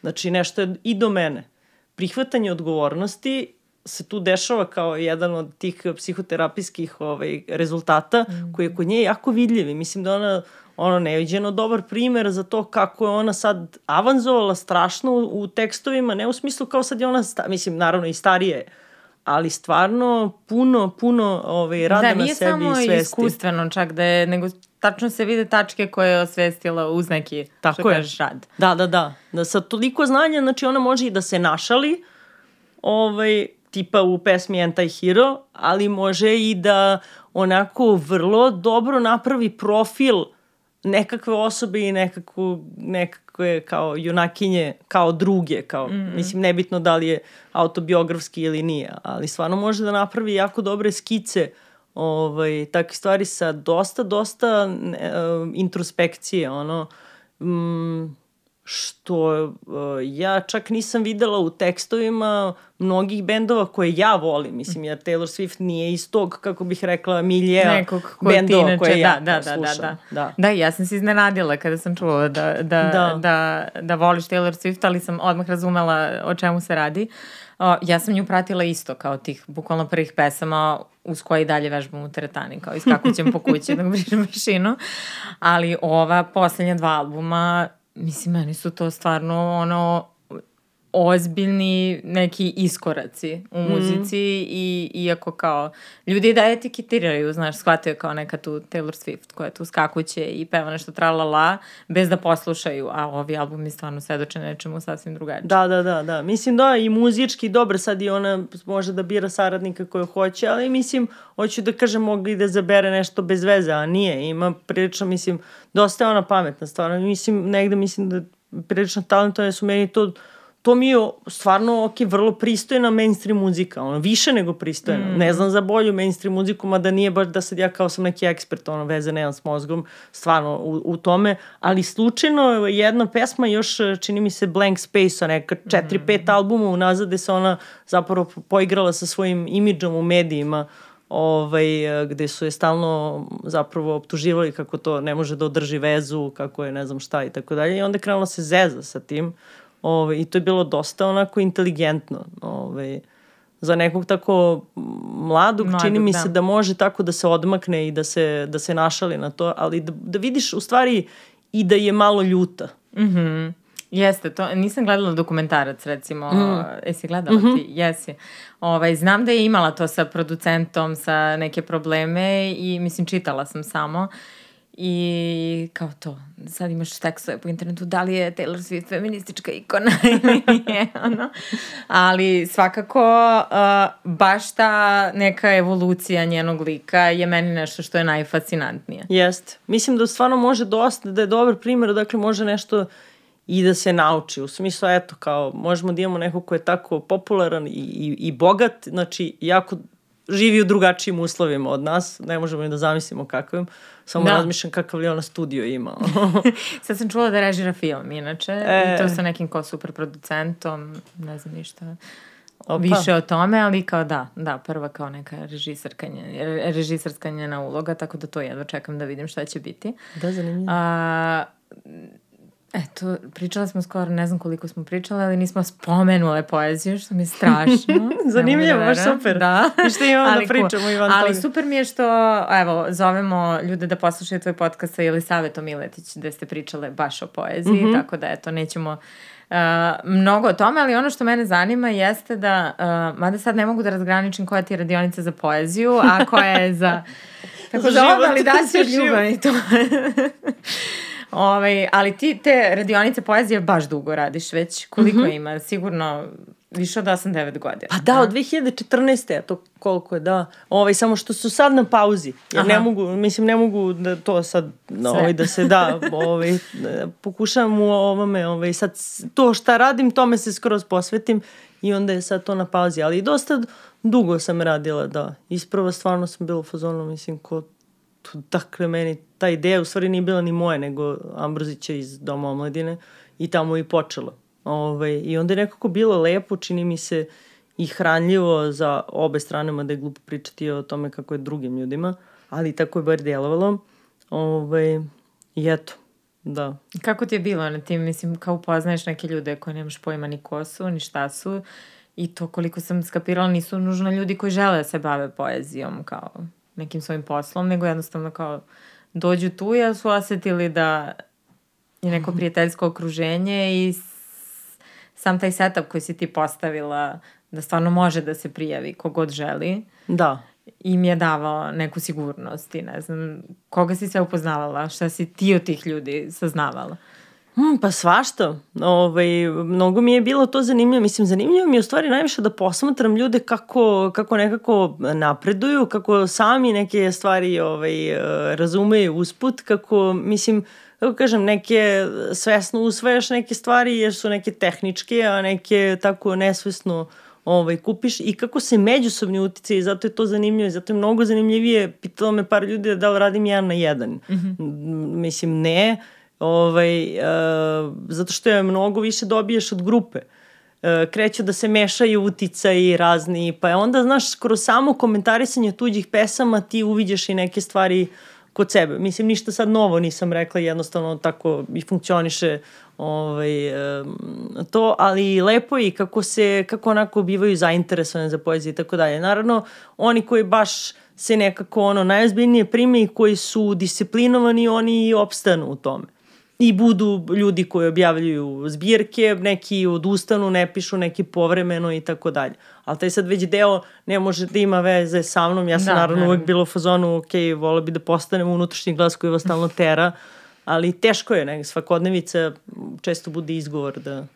Znači nešto je i do mene. Prihvatanje odgovornosti se tu dešava kao jedan od tih psihoterapijskih ovaj, rezultata mm. koji je kod nje jako vidljiv i mislim da ona ono neviđeno dobar primer za to kako je ona sad avanzovala strašno u, u tekstovima, ne u smislu kao sad je ona, sta, mislim naravno i starije ali stvarno puno, puno ovaj, rada da, na sebi i svesti. Da, nije samo iskustveno čak da je, nego tačno se vide tačke koje je osvestila uz neki, Tako što je. kažeš, rad. Da, da, da. Da sa toliko znanja, znači ona može i da se našali, ovaj, tipa u pesmi Anti-Hero, ali može i da onako vrlo dobro napravi profil nekakve osobe i nekakvu, nekakve kao junakinje, kao druge, kao, mm -hmm. mislim, nebitno da li je autobiografski ili nije, ali stvarno može da napravi jako dobre skice ovaj, takve stvari sa dosta, dosta uh, introspekcije, ono, mm, što uh, ja čak nisam videla u tekstovima mnogih bendova koje ja volim. Mislim, jer Taylor Swift nije iz tog, kako bih rekla, miljeja Nekog ko bendova inače, koje ja da, da, slušam. Da, da, da. da, ja sam se iznenadila kada sam čula da, da, da. da, da voliš Taylor Swift, ali sam odmah razumela o čemu se radi. O, ja sam nju pratila isto kao tih bukvalno prvih pesama uz koje i dalje vežbam u teretani, kao iskakućem po kući dok brižem mašinu. Ali ova poslednja dva albuma mislim, meni su to stvarno ono ozbiljni neki iskoraci u mhm. muzici mm. i iako kao ljudi da etiketiraju, znaš, shvataju kao neka tu Taylor Swift koja tu skakuće i peva nešto tralala bez da poslušaju, a ovi albumi stvarno svedoče nečemu sasvim drugačije. Da, da, da, da. Mislim da i muzički dobro sad i ona može da bira saradnika koju hoće, ali mislim, hoću da kažem mogli da zabere nešto bez veze, a nije. Ima prilično, mislim, dosta je ona pametna stvarno. Mislim, negde mislim da prilično talentovane su meni to to mi je stvarno, ok, vrlo pristojna mainstream muzika, ono, više nego pristojna. Mm. Ne znam za bolju mainstream muziku, mada nije baš da sad ja kao sam neki ekspert, ono, veze nemam s mozgom, stvarno u, u tome, ali slučajno jedna pesma još, čini mi se Blank Space, neka četiri, mm. pet albuma unazad gde se ona zapravo poigrala sa svojim imidžom u medijima, ovaj, gde su je stalno zapravo optuživali kako to ne može da održi vezu, kako je ne znam šta i tako dalje. I onda je krenula se zeza sa tim. Ovaj, I to je bilo dosta onako inteligentno. Ovaj, za nekog tako mladog, mladog čini mi da. se da može tako da se odmakne i da se, da se našali na to, ali da, da vidiš u stvari i da je malo ljuta. Mhm. Mm Jeste, to, nisam gledala dokumentarac recimo, mm. jesi gledala mm -hmm. ti? Jesi. Ovaj, znam da je imala to sa producentom, sa neke probleme i mislim čitala sam samo i kao to, sad imaš tekstove po internetu, da li je Taylor Swift feministička ikona ili nije, ono. Ali svakako uh, baš ta neka evolucija njenog lika je meni nešto što je najfascinantnije. Jeste. Mislim da stvarno može dosta, da je dobar primjer, dakle može nešto i da se nauči. U smislu, eto, kao, možemo da imamo nekog ko je tako popularan i, i, i bogat, znači, jako živi u drugačijim uslovima od nas, ne možemo ni da zamislimo kakvim, samo da. razmišljam kakav li ona studio ima. Sad sam čula da režira film, inače, e... i to sa nekim ko super producentom, ne znam ništa. Opa. više o tome, ali kao da, da, prva kao neka režisarska njena uloga, tako da to jedva čekam da vidim šta će biti. Da, zanimljivo. A, Eto, pričala smo skoro, ne znam koliko smo pričale, ali nismo spomenule poeziju, što mi je strašno. Zanimljivo, da baš super. Da. I što imamo da pričamo Ivan Ali toga. super mi je što, evo, zovemo ljude da poslušaju tvoj podcast sa Jelisavetom Miletić, gde ste pričale baš o poeziji, mm -hmm. tako da, eto, nećemo uh, mnogo o tome, ali ono što mene zanima jeste da, uh, mada sad ne mogu da razgraničim koja ti je radionica za poeziju, a koja je za... Tako za da ovo, ali da se ljubav i to. Ovaj, ali ti te radionice poezije baš dugo radiš već. Koliko mm -hmm. ima? Sigurno više od 8-9 godina. Pa da, od 2014. to koliko je, da. Ovaj, samo što su sad na pauzi. Aha. ne mogu, mislim, ne mogu da to sad, ovaj, da se da, ovaj, pokušavam u ovome, ovaj, sad to šta radim, tome se skroz posvetim i onda je sad to na pauzi. Ali dosta dugo sam radila, da. Isprava stvarno sam bila u fazonu, mislim, ko dakle, meni ta ideja u stvari nije bila ni moja, nego Ambrozića iz Doma omladine i tamo i počela. Ovaj, I onda je nekako bilo lepo, čini mi se, i hranljivo za obe strane, mada je glupo pričati o tome kako je drugim ljudima, ali tako je bar djelovalo. Ovaj, I eto, da. Kako ti je bilo na tim, mislim, kao upoznaješ neke ljude koje nemaš pojma ni ko su, ni šta su, i to koliko sam skapirala nisu nužno ljudi koji žele da se bave poezijom, kao nekim svojim poslom, nego jednostavno kao dođu tu i su osetili da je neko mhm. prijateljsko okruženje i sam taj setup koji si ti postavila da stvarno može da se prijavi kogod želi. Da. Im je davao neku sigurnost i ne znam, koga si se upoznavala, šta si ti od tih ljudi saznavala? Hmm, pa svašta. Ovaj, mnogo mi je bilo to zanimljivo. Mislim, zanimljivo mi je u stvari najviše da posmatram ljude kako, kako nekako napreduju, kako sami neke stvari ovaj, razumeju usput, kako, mislim, kako kažem, neke svesno usvajaš neke stvari jer su neke tehničke, a neke tako nesvesno ovaj, kupiš i kako se međusobni utice i zato je to zanimljivo i zato je mnogo zanimljivije. Pitalo me par ljudi da li radim jedan na jedan. Mm -hmm. Mislim, ne, Ovaj, uh, zato što je mnogo više dobiješ od grupe. Uh, kreću da se mešaju uticaji razni, pa je onda, znaš, kroz samo komentarisanje tuđih pesama ti uviđaš i neke stvari kod sebe. Mislim, ništa sad novo nisam rekla, jednostavno tako i funkcioniše ovaj, to, ali lepo je i kako se, kako onako bivaju zainteresovane za poeziju i tako dalje. Naravno, oni koji baš se nekako ono najozbiljnije prime i koji su disciplinovani, oni i opstanu u tome i budu ljudi koji objavljuju zbirke, neki odustanu, ne pišu, neki povremeno i tako dalje. Ali taj sad već deo ne može da ima veze sa mnom. Ja sam da, naravno ne. uvek bila u fazonu, ok, vola bi da postanem unutrašnji glas koji vas stalno tera, ali teško je, ne, svakodnevica često bude izgovor da...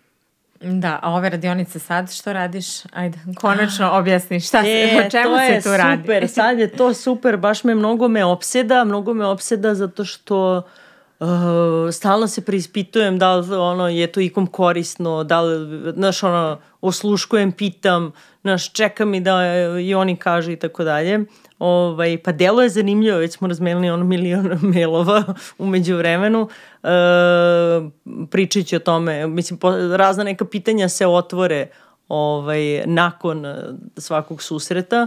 Da, a ove radionice sad što radiš? Ajde, konačno objasni šta se, e, o čemu se tu radi. super, sad je to super, baš me mnogo me opseda, mnogo me opseda zato što uh, Uh, stalno se preispitujem da li ono, je to ikom korisno, da li, znaš, ono, osluškujem, pitam, znaš, čeka mi da i oni kažu i tako dalje. Ovaj, pa delo je zanimljivo, već smo razmenili ono milion mailova umeđu vremenu. E, pričajući o tome, mislim, po, razna neka pitanja se otvore ovaj, nakon svakog susreta.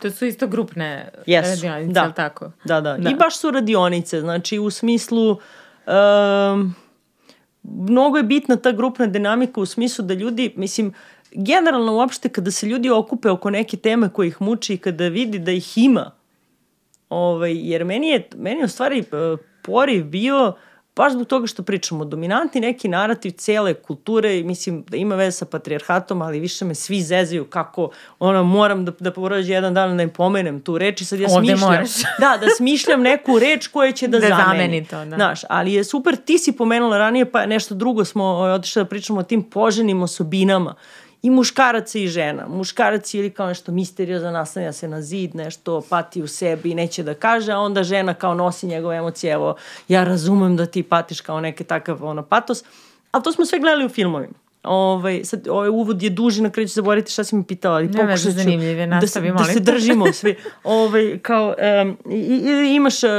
To su isto grupne Jesu, radionice, da. ali tako? Da, da, da. I baš su radionice, znači u smislu... Um, mnogo je bitna ta grupna dinamika u smislu da ljudi, mislim, generalno uopšte kada se ljudi okupe oko neke teme koje ih muči i kada vidi da ih ima, ovaj, jer meni je, meni je u stvari uh, poriv bio uh, baš zbog toga što pričamo, dominantni neki narativ cele kulture, mislim da ima veze sa patrijarhatom, ali više me svi zezaju kako ono, moram da, da porađe jedan dan da im pomenem tu reč i sad ja Ovde smišljam. moraš. da, da smišljam neku reč koja će da, Da zameni. zameni to, da. Znaš, ali je super, ti si pomenula ranije, pa nešto drugo smo ovaj, otišli da pričamo o tim poženim osobinama i muškaraca i žena. Muškarac je ili kao nešto misteriozno naslanja se na zid, nešto pati u sebi i neće da kaže, a onda žena kao nosi njegove emocije, evo, ja razumem da ti patiš kao neke takav ono, patos, ali to smo sve gledali u filmovima. Ovaj, sad, ovaj uvod je duži, na kraju ću zaboraviti šta si mi pitala, ali pokušat ću zanimljiv je, da, se, nastavi, da se molim. držimo svi. ovaj, kao, um, i, i, imaš uh,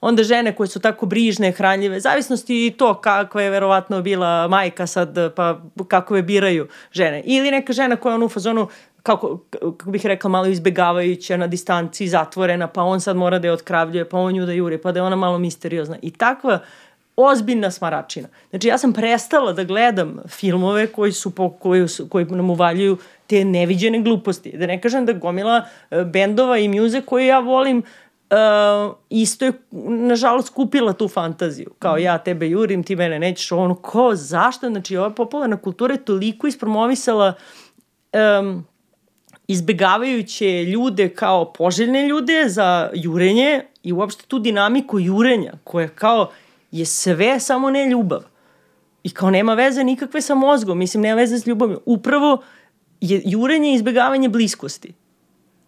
onda žene koje su tako brižne, hranljive, zavisnosti i to kakva je verovatno bila majka sad, pa kako je biraju žene. Ili neka žena koja je ono u fazonu, kako, kako bih rekla, malo izbegavajuća na distanci, zatvorena, pa on sad mora da je otkravljuje, pa on nju da juri, pa da je ona malo misteriozna. I takva ozbiljna smaračina. Znači ja sam prestala da gledam filmove koji su po, koji, su, koji nam uvaljuju te neviđene gluposti. Da ne kažem da gomila uh, bendova i muze koje ja volim uh, isto je, nažalost, kupila tu fantaziju. Kao ja tebe jurim, ti mene nećeš, ono, ko, zašto? Znači, ova popularna kultura je toliko ispromovisala um, izbegavajuće ljude kao poželjne ljude za jurenje i uopšte tu dinamiku jurenja koja kao je sve samo ne ljubav. I kao nema veze nikakve sa mozgom, mislim nema veze s ljubavljom. Upravo je jurenje i izbegavanje bliskosti.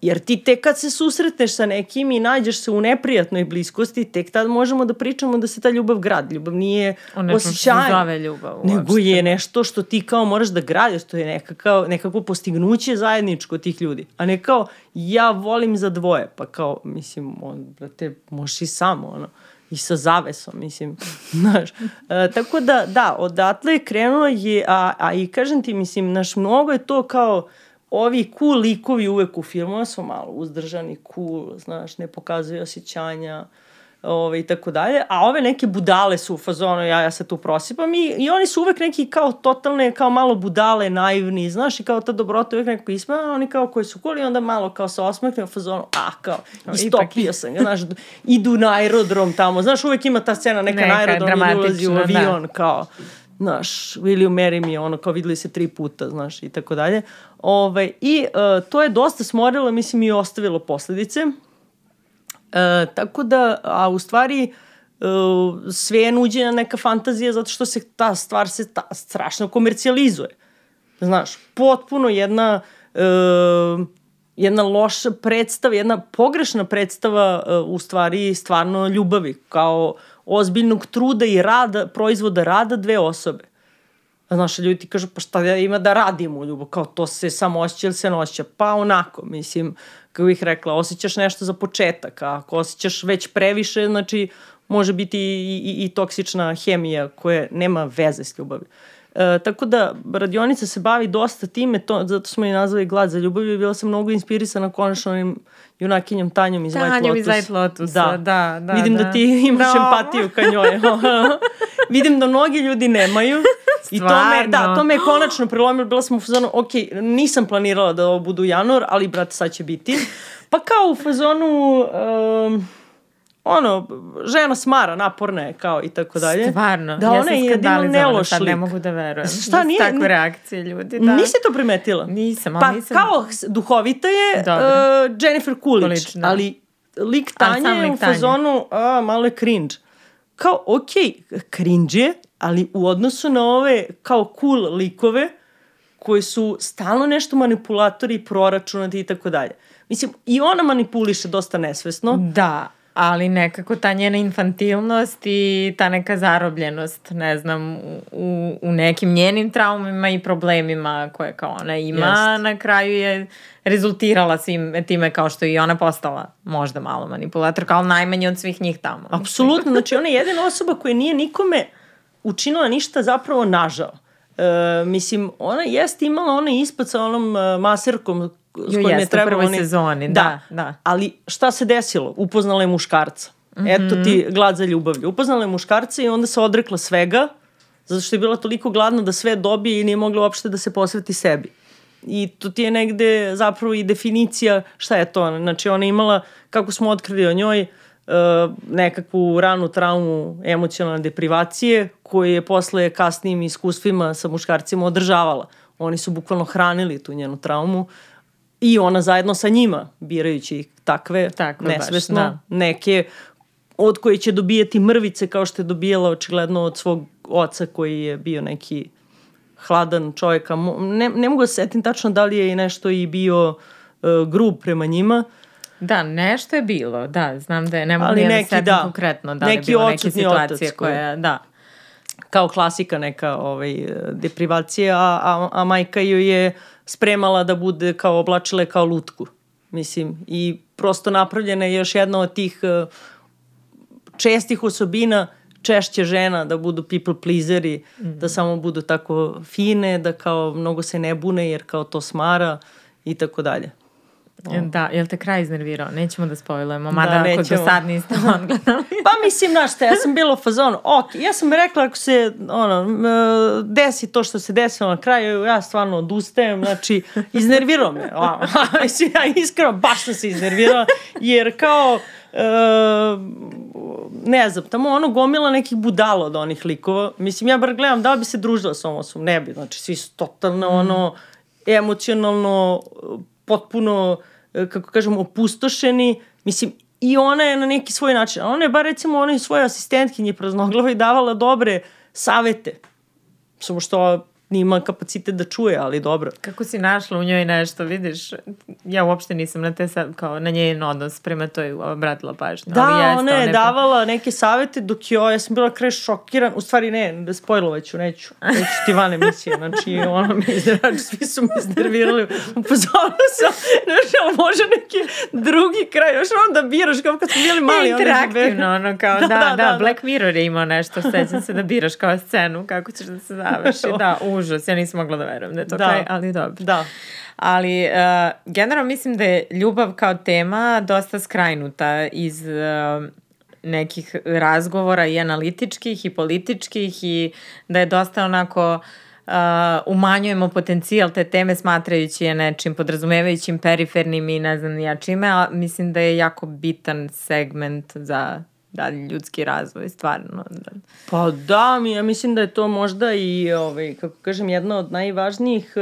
Jer ti tek kad se susretneš sa nekim i nađeš se u neprijatnoj bliskosti, tek tad možemo da pričamo da se ta ljubav gradi. Ljubav nije osjećaj, ljubav nego uopšte. je nešto što ti kao moraš da gradiš, to je nekakav, nekako postignuće zajedničko tih ljudi. A ne kao, ja volim za dvoje, pa kao, mislim, on, brate, možeš i samo, ono i sa zavesom, mislim, znaš. E, tako da, da, odatle je krenulo je, a, a i kažem ti, mislim, naš mnogo je to kao, ovi cool likovi uvek u filmu su malo uzdržani, cool, znaš, ne pokazuju osjećanja, ove, i tako dalje, a ove neke budale su u fazonu, ja, ja se tu prosipam i, i oni su uvek neki kao totalne, kao malo budale, naivni, znaš, i kao ta dobrota uvek neko isma, oni kao koji su cool i onda malo kao se osmehne u fazonu, a, kao, istopio sam ga, znaš, idu na aerodrom tamo, znaš, uvek ima ta scena neka, Neka na aerodrom i ulazi u da. avion, kao, znaš, William Mary mi je ono, kao videli se tri puta, znaš, i tako dalje. Ove, I uh, to je dosta smorilo, mislim, i ostavilo posledice. E, tako da, a u stvari, uh, sve je nuđena neka fantazija zato što se ta stvar se ta, strašno komercijalizuje. Znaš, potpuno jedna uh, jedna loša predstava, jedna pogrešna predstava uh, u stvari stvarno ljubavi, kao ozbiljnog truda i rada, proizvoda rada dve osobe. Znaš, ljudi ti kažu, pa šta da ima da radim u ljubav, kao to se samo osjeća ili se ne osjeća, pa onako, mislim, kako bih rekla, osjećaš nešto za početak, a ako osjećaš već previše, znači, može biti i, i, i toksična hemija koja nema veze s ljubavi. E, tako da radionica se bavi dosta time, to, zato smo i nazvali Glad za ljubav i bila sam mnogo inspirisana konačno onim junakinjom Tanjom iz White Lotus. Tanjom iz White Lotus, da, da, da. Vidim da, da. ti imaš Da. empatiju ka njoj. Vidim da mnogi ljudi nemaju. I to me, da, Stvarno. to me je konačno prelomilo. Bila sam u fazonu, ok, nisam planirala da ovo budu januar, ali brate, sad će biti. Pa kao u fazonu, um, ono, žena smara, naporna je, kao i tako dalje. Stvarno, Da, ja ona sam skandalizovana, sad ne mogu da verujem. Šta, Da nije- Takve reakcije ljudi, da. Nisi to primetila? Nisam, ali Pa nisam... kao s- duhovita je uh, Jennifer Coolidge, Coolidge, da. ali lik sam je u Tanje. fazonu, a, malo je cringe. Kao, okej, cringe je, ali u odnosu na ove kao cool likove, koji su stalno nešto manipulatori, proračunati i tako dalje. Mislim, i ona manipuliše dosta nesvesno. Da, ali nekako ta njena infantilnost i ta neka zarobljenost, ne znam, u, u nekim njenim traumima i problemima koje kao ona ima, Jest. na kraju je rezultirala svim time kao što i ona postala možda malo manipulator, kao najmanje od svih njih tamo. Apsolutno, znači ona je jedina osoba koja nije nikome učinila ništa zapravo nažao. E, mislim, ona jest imala onaj ispad sa onom uh, maserkom s kojim je trebalo... U prvoj sezoni, da, da, da. Ali šta se desilo? Upoznala je muškarca. Mm -hmm. Eto ti glad za ljubavlju. Upoznala je muškarca i onda se odrekla svega, zato što je bila toliko gladna da sve dobije i nije mogla uopšte da se posveti sebi. I to ti je negde zapravo i definicija šta je to. Znači ona imala, kako smo otkrili o njoj, uh, nekakvu ranu traumu emocionalne deprivacije koju je posle kasnijim iskustvima sa muškarcima održavala. Oni su bukvalno hranili tu njenu traumu i ona zajedno sa njima, birajući ih takve, Tako nesvesno, baš, da. neke od koje će dobijati mrvice kao što je dobijala očigledno od svog oca koji je bio neki hladan čovjek, ne, ne mogu da se setim tačno da li je i nešto i bio uh, grub prema njima. Da, nešto je bilo, da, znam da je, ne mogu da se da, konkretno da li je bilo neke situacije koje, da. Kao klasika neka ovaj, deprivacija, a, a, a majka ju je spremala da bude kao oblačile kao lutku. Mislim, i prosto napravljena je još jedna od tih uh, čestih osobina češće žena da budu people pleaseri, mm. da samo budu tako fine, da kao mnogo se ne bune jer kao to smara i tako dalje. O. Da, jel te kraj iznervirao? Nećemo da spojlujemo, mada da, ako do sad niste on gledali. pa mislim, znaš šta, ja sam bila u fazonu, ok, ja sam rekla ako se, ono, desi to što se desilo na kraju, ja stvarno odustajem, znači, iznervirao me. mislim, ja iskreno baš sam se iznervirala, jer kao, uh, ne znam, tamo ono gomila nekih budala od onih likova. Mislim, ja bar gledam da li bi se družila sa ovom osobom, ne bi, znači, svi su totalno, mm. ono, emocionalno, potpuno, e, kako kažem, opustošeni. Mislim, i ona je na neki svoj način. Ona je bar recimo onoj svoje asistentkinje praznoglava i davala dobre savete. Samo što nima kapacitet da čuje, ali dobro. Kako si našla u njoj nešto, vidiš, ja uopšte nisam na te sad, kao na njen odnos prema toj obratila pažnju. Da, ali ona je neka... davala neke savete dok joj, ja sam bila kreš šokiran, u stvari ne, da spojlovaću, neću, neću ti van emisije, znači ono mi iznervači, svi su mi iznervirali, upozorila sam, znaš, može neki drugi kraj, još ono da biraš, kao kad smo bili mali. Interaktivno, ono kao, da, da, da, da, Black Mirror je imao nešto, sećam se da biraš kao scenu, kako ćeš da se završi, da, u užas, ja nisam mogla da verujem da je to da. kraj, ali dobro. Da. Ali uh, generalno mislim da je ljubav kao tema dosta skrajnuta iz uh, nekih razgovora i analitičkih i političkih i da je dosta onako uh, umanjujemo potencijal te teme smatrajući je nečim podrazumevajućim perifernim i ne znam ja čime, a mislim da je jako bitan segment za dalje ljudski razvoj, stvarno. Da. Pa da, mi, ja mislim da je to možda i, ovaj, kako kažem, jedna od najvažnijih,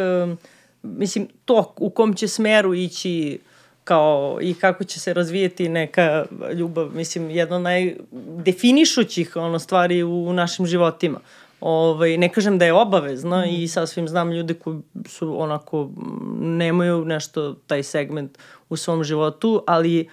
mislim, to u kom će smeru ići kao i kako će se razvijeti neka ljubav, mislim, jedna od najdefinišućih ono, stvari u, u našim životima. Ovaj, ne kažem da je obavezna mm. i sasvim znam ljude koji su onako, nemaju nešto taj segment u svom životu, ali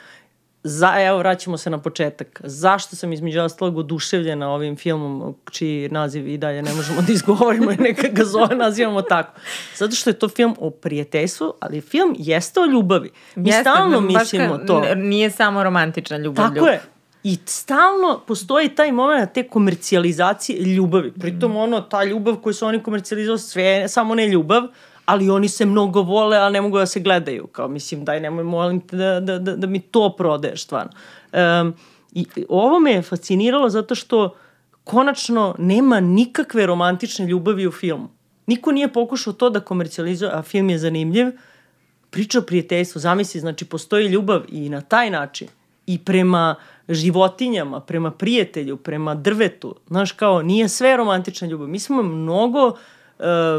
za, evo vraćamo se na početak. Zašto sam između ostalog oduševljena ovim filmom, čiji naziv i dalje ne možemo da izgovorimo i neka ga zove nazivamo tako. Zato što je to film o prijateljstvu, ali film jeste o ljubavi. Mi jeste, stalno mislimo ka, to. Nije samo romantična ljubav. Tako je. I stalno postoji taj moment te komercijalizacije ljubavi. Pritom ono, ta ljubav koju su oni komercijalizovali, sve samo ne ljubav, ali oni se mnogo vole, a ne mogu da se gledaju. Kao, mislim, daj, nemoj, molim te da, da, da, da mi to prodaješ, stvarno. Um, I ovo me je fasciniralo zato što konačno nema nikakve romantične ljubavi u filmu. Niko nije pokušao to da komercijalizuje, a film je zanimljiv. Priča o prijateljstvu, zamisli, znači postoji ljubav i na taj način i prema životinjama, prema prijatelju, prema drvetu. Znaš, kao, nije sve romantična ljubav. Mi smo mnogo uh,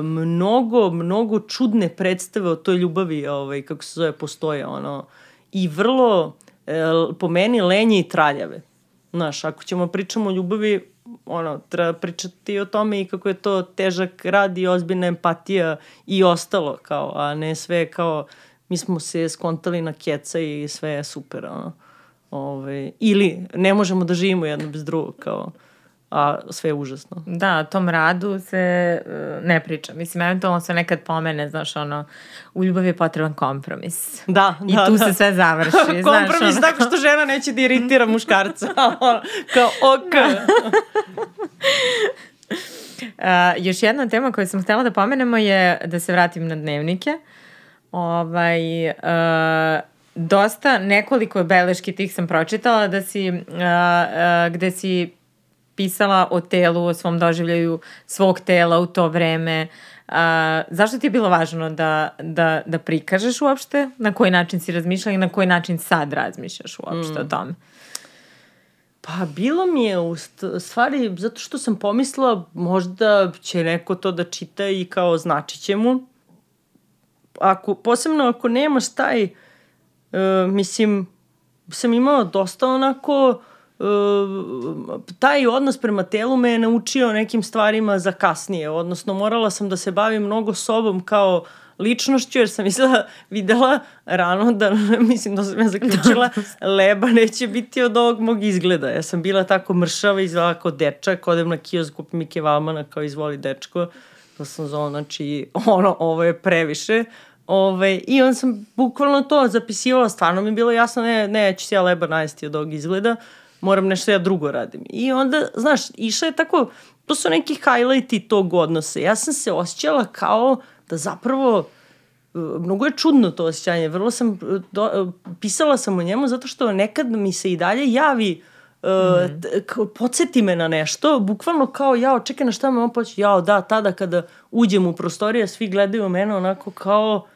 mnogo, mnogo čudne predstave o toj ljubavi, ovaj, kako se zove, postoje, ono, i vrlo, e, po meni, lenje i traljave. Znaš, ako ćemo pričamo o ljubavi, ono, treba pričati o tome i kako je to težak rad i ozbiljna empatija i ostalo, kao, a ne sve kao, mi smo se skontali na keca i sve je super, ono. Ove, ili ne možemo da živimo jedno bez drugog, kao a sve je užasno. Da, tom radu se uh, ne priča. Mislim, eventualno se nekad pomene, znaš, ono, u ljubavi je potreban kompromis. Da, I da, tu da. se sve završi. kompromis znaš, ono. tako što žena neće da iritira muškarca. kao, ok. Uh, još jedna tema koju sam htela da pomenemo je da se vratim na dnevnike. Ovaj, uh, dosta, nekoliko beleški tih sam pročitala da si, uh, uh, gde si pisala o telu, o svom doživljaju svog tela u to vreme. Uh, zašto ti je bilo važno da, da, da prikažeš uopšte? Na koji način si razmišljala i na koji način sad razmišljaš uopšte mm. o tome? Pa bilo mi je u st- stvari, zato što sam pomislila možda će neko to da čita i kao značit će mu. Ako, posebno ako nemaš taj, uh, mislim, sam imala dosta onako, uh, taj odnos prema telu me je naučio nekim stvarima za kasnije, odnosno morala sam da se bavim mnogo sobom kao ličnošću, jer sam mislila, videla rano da, mislim da sam ja zaključila, leba neće biti od ovog mog izgleda. Ja sam bila tako mršava, izgledala kao dečak, odem na kiosk, kupim Mike Valmana, kao izvoli dečko, pa sam zvala, znači, ono, ovo je previše. Ove, I onda sam bukvalno to zapisivala, stvarno mi je bilo jasno, ne, neću se ja leba najesti od ovog izgleda, moram nešto ja drugo radim. I onda, znaš, išla je tako, to su neki highlighti tog odnosa. Ja sam se osjećala kao da zapravo mnogo je čudno to osjećanje. Vrlo sam, do, pisala sam o njemu zato što nekad mi se i dalje javi uh, mm. podsjeti me na nešto, bukvalno kao jao, čekaj na šta me on poći, jao da, tada kada uđem u prostorije, svi gledaju mene onako kao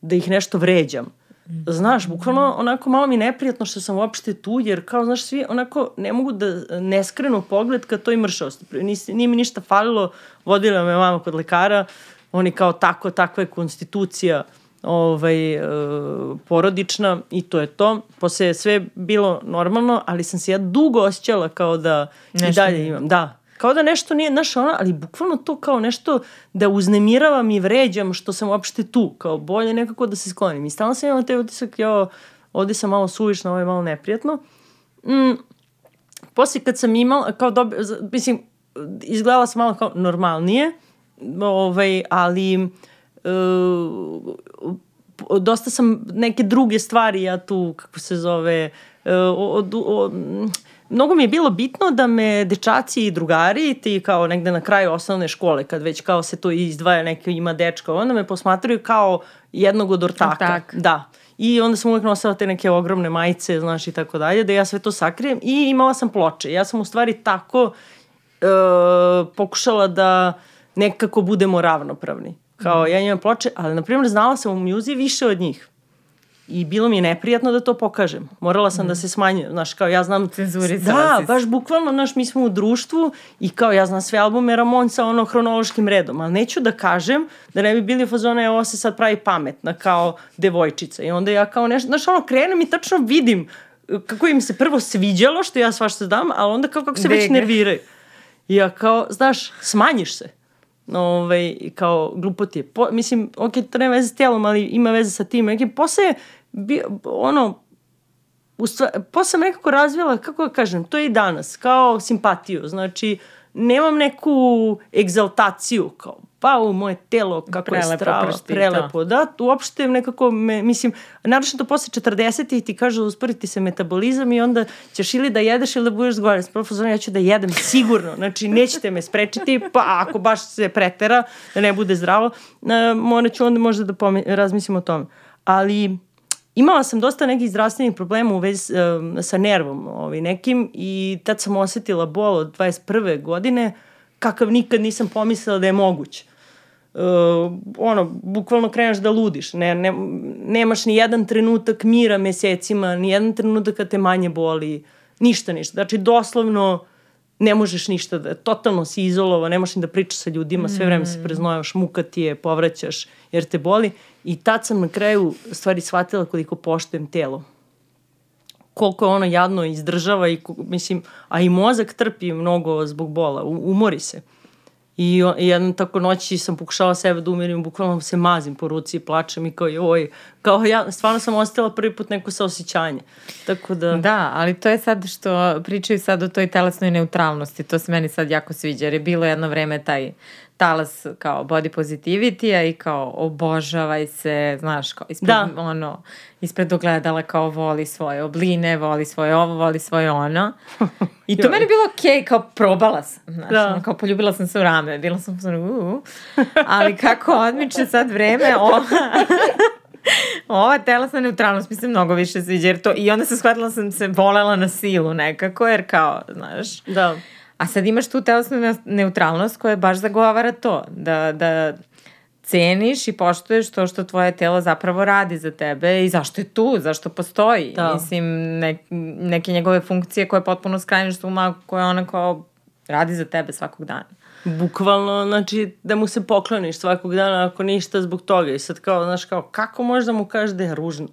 da ih nešto vređam. Znaš, bukvalno onako malo mi neprijatno što sam uopšte tu, jer kao, znaš, svi onako ne mogu da ne skrenu pogled kad to i mršavost. Nije mi ništa falilo, vodila me mama kod lekara, oni kao tako, takva je konstitucija ovaj, e, porodična i to je to. Posle je sve bilo normalno, ali sam se ja dugo osjećala kao da nešto i dalje imam. Da, kao da nešto nije, znaš, ona, ali bukvalno to kao nešto da uznemiravam i vređam što sam uopšte tu, kao bolje nekako da se sklonim. I stalno sam imala te utisak, jo, ovde sam malo suvišna, ovo je malo neprijatno. Mm, posle kad sam imala, kao dobi, mislim, izgledala sam malo kao normalnije, ovaj, ali uh, dosta sam neke druge stvari ja tu, kako se zove, uh, od, od, mnogo mi je bilo bitno da me dečaci i drugari, ti kao negde na kraju osnovne škole, kad već kao se to izdvaja, neke ima dečka, onda me posmatraju kao jednog od ortaka. Ortak. Da. I onda sam uvek nosila te neke ogromne majice, znaš, i tako dalje, da ja sve to sakrijem. I imala sam ploče. Ja sam u stvari tako uh, pokušala da nekako budemo ravnopravni. Kao, mm. ja imam ploče, ali, na primjer, znala sam u muzi više od njih. I bilo mi je neprijatno da to pokažem. Morala sam mm. da se smanjujem. Znaš, kao ja znam... Cenzurisala Da, baš bukvalno, znaš, mi smo u društvu i kao ja znam sve albume Ramon sa ono hronološkim redom, ali neću da kažem da ne bi bili fazone, ovo se sad pravi pametna kao devojčica. I onda ja kao nešto, znaš, ono, krenem i tačno vidim kako im se prvo sviđalo što ja svašta dam, ali onda kao kako se Dege. već nerviraju. I ja kao, znaš, smanjiš se ovaj, kao glupoti. Po, mislim, ok, to nema veze s tijelom, ali ima veze sa tim. Okay, posle bi, ono, u stvar, posle sam nekako razvila, kako da kažem, to je i danas, kao simpatiju. Znači, nemam neku egzaltaciju, kao, pa u moje telo, kako prelepo, je strava, prelepo, da, uopšte nekako, me, mislim, naravno posle 40 ti kažu usporiti se metabolizam i onda ćeš ili da jedeš ili da budeš zgoran. Profesor, ja ću da jedem sigurno, znači nećete me sprečiti, pa ako baš se pretera, da ne bude zdravo, morat ću onda možda da razmislim o tome. Ali imala sam dosta nekih zdravstvenih problema u vezi uh, sa nervom ovaj, nekim i tad sam osetila bol od 21. godine kakav nikad nisam pomislila da je moguć. Uh, ono, bukvalno kreneš da ludiš. Ne, ne, nemaš ni jedan trenutak mira mesecima, ni jedan trenutak kad te manje boli, ništa, ništa. Znači, doslovno ne možeš ništa da, totalno si izolova, ne možeš ni da pričaš sa ljudima, sve vreme se mm. preznojavaš, muka ti je, povraćaš jer te boli. I tad sam na kraju stvari shvatila koliko poštujem telo. Koliko je ono jadno izdržava i, mislim, a i mozak trpi mnogo zbog bola, umori se. O, i jednom tako noći sam pokušala sebe da umirim, bukvalno se mazim po ruci i plačem i kao joj, kao ja stvarno sam ostala prvi put neko saosećanje. Tako da... Da, ali to je sad što pričaju sad o toj telesnoj neutralnosti, to se meni sad jako sviđa, jer je bilo jedno vreme taj talas kao body positivity-a i kao obožavaj se, znaš, kao ispred, da. ono, ispred ogledala kao voli svoje obline, voli svoje ovo, voli svoje ono. I to meni bilo okej, okay, kao probala sam, znaš, da. kao poljubila sam se u rame, bila sam u ali kako odmiče sad vreme, ova, ova telesna neutralnost mi se mnogo više sviđa, jer to, i onda se shvatila sam se volela na silu nekako, jer kao, znaš, da A sad imaš tu telesnu neutralnost koja baš zagovara to, da, da ceniš i poštuješ to što tvoje telo zapravo radi za tebe i zašto je tu, zašto postoji. Da. Mislim, ne, neke njegove funkcije koje potpuno skrajniš uma, koje ona kao radi za tebe svakog dana. Bukvalno, znači, da mu se pokloniš svakog dana ako ništa zbog toga. I sad kao, znaš, kao, kako možda mu kažeš da je ružno?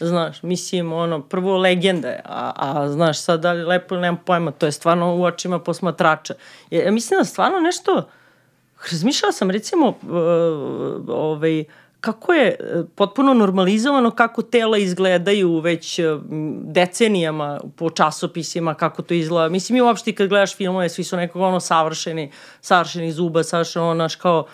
Znaš, mislim, ono, prvo legenda je, a, a znaš, sad da li lepo, nemam pojma, to je stvarno u očima posmatrača. Ja, mislim da stvarno nešto, razmišljala sam recimo, uh, ovaj, kako je e, potpuno normalizovano kako tela izgledaju već e, decenijama po časopisima, kako to izgleda. Mislim, i uopšte kad gledaš filmove, svi su nekako ono savršeni, savršeni zuba, savršeno naš kao,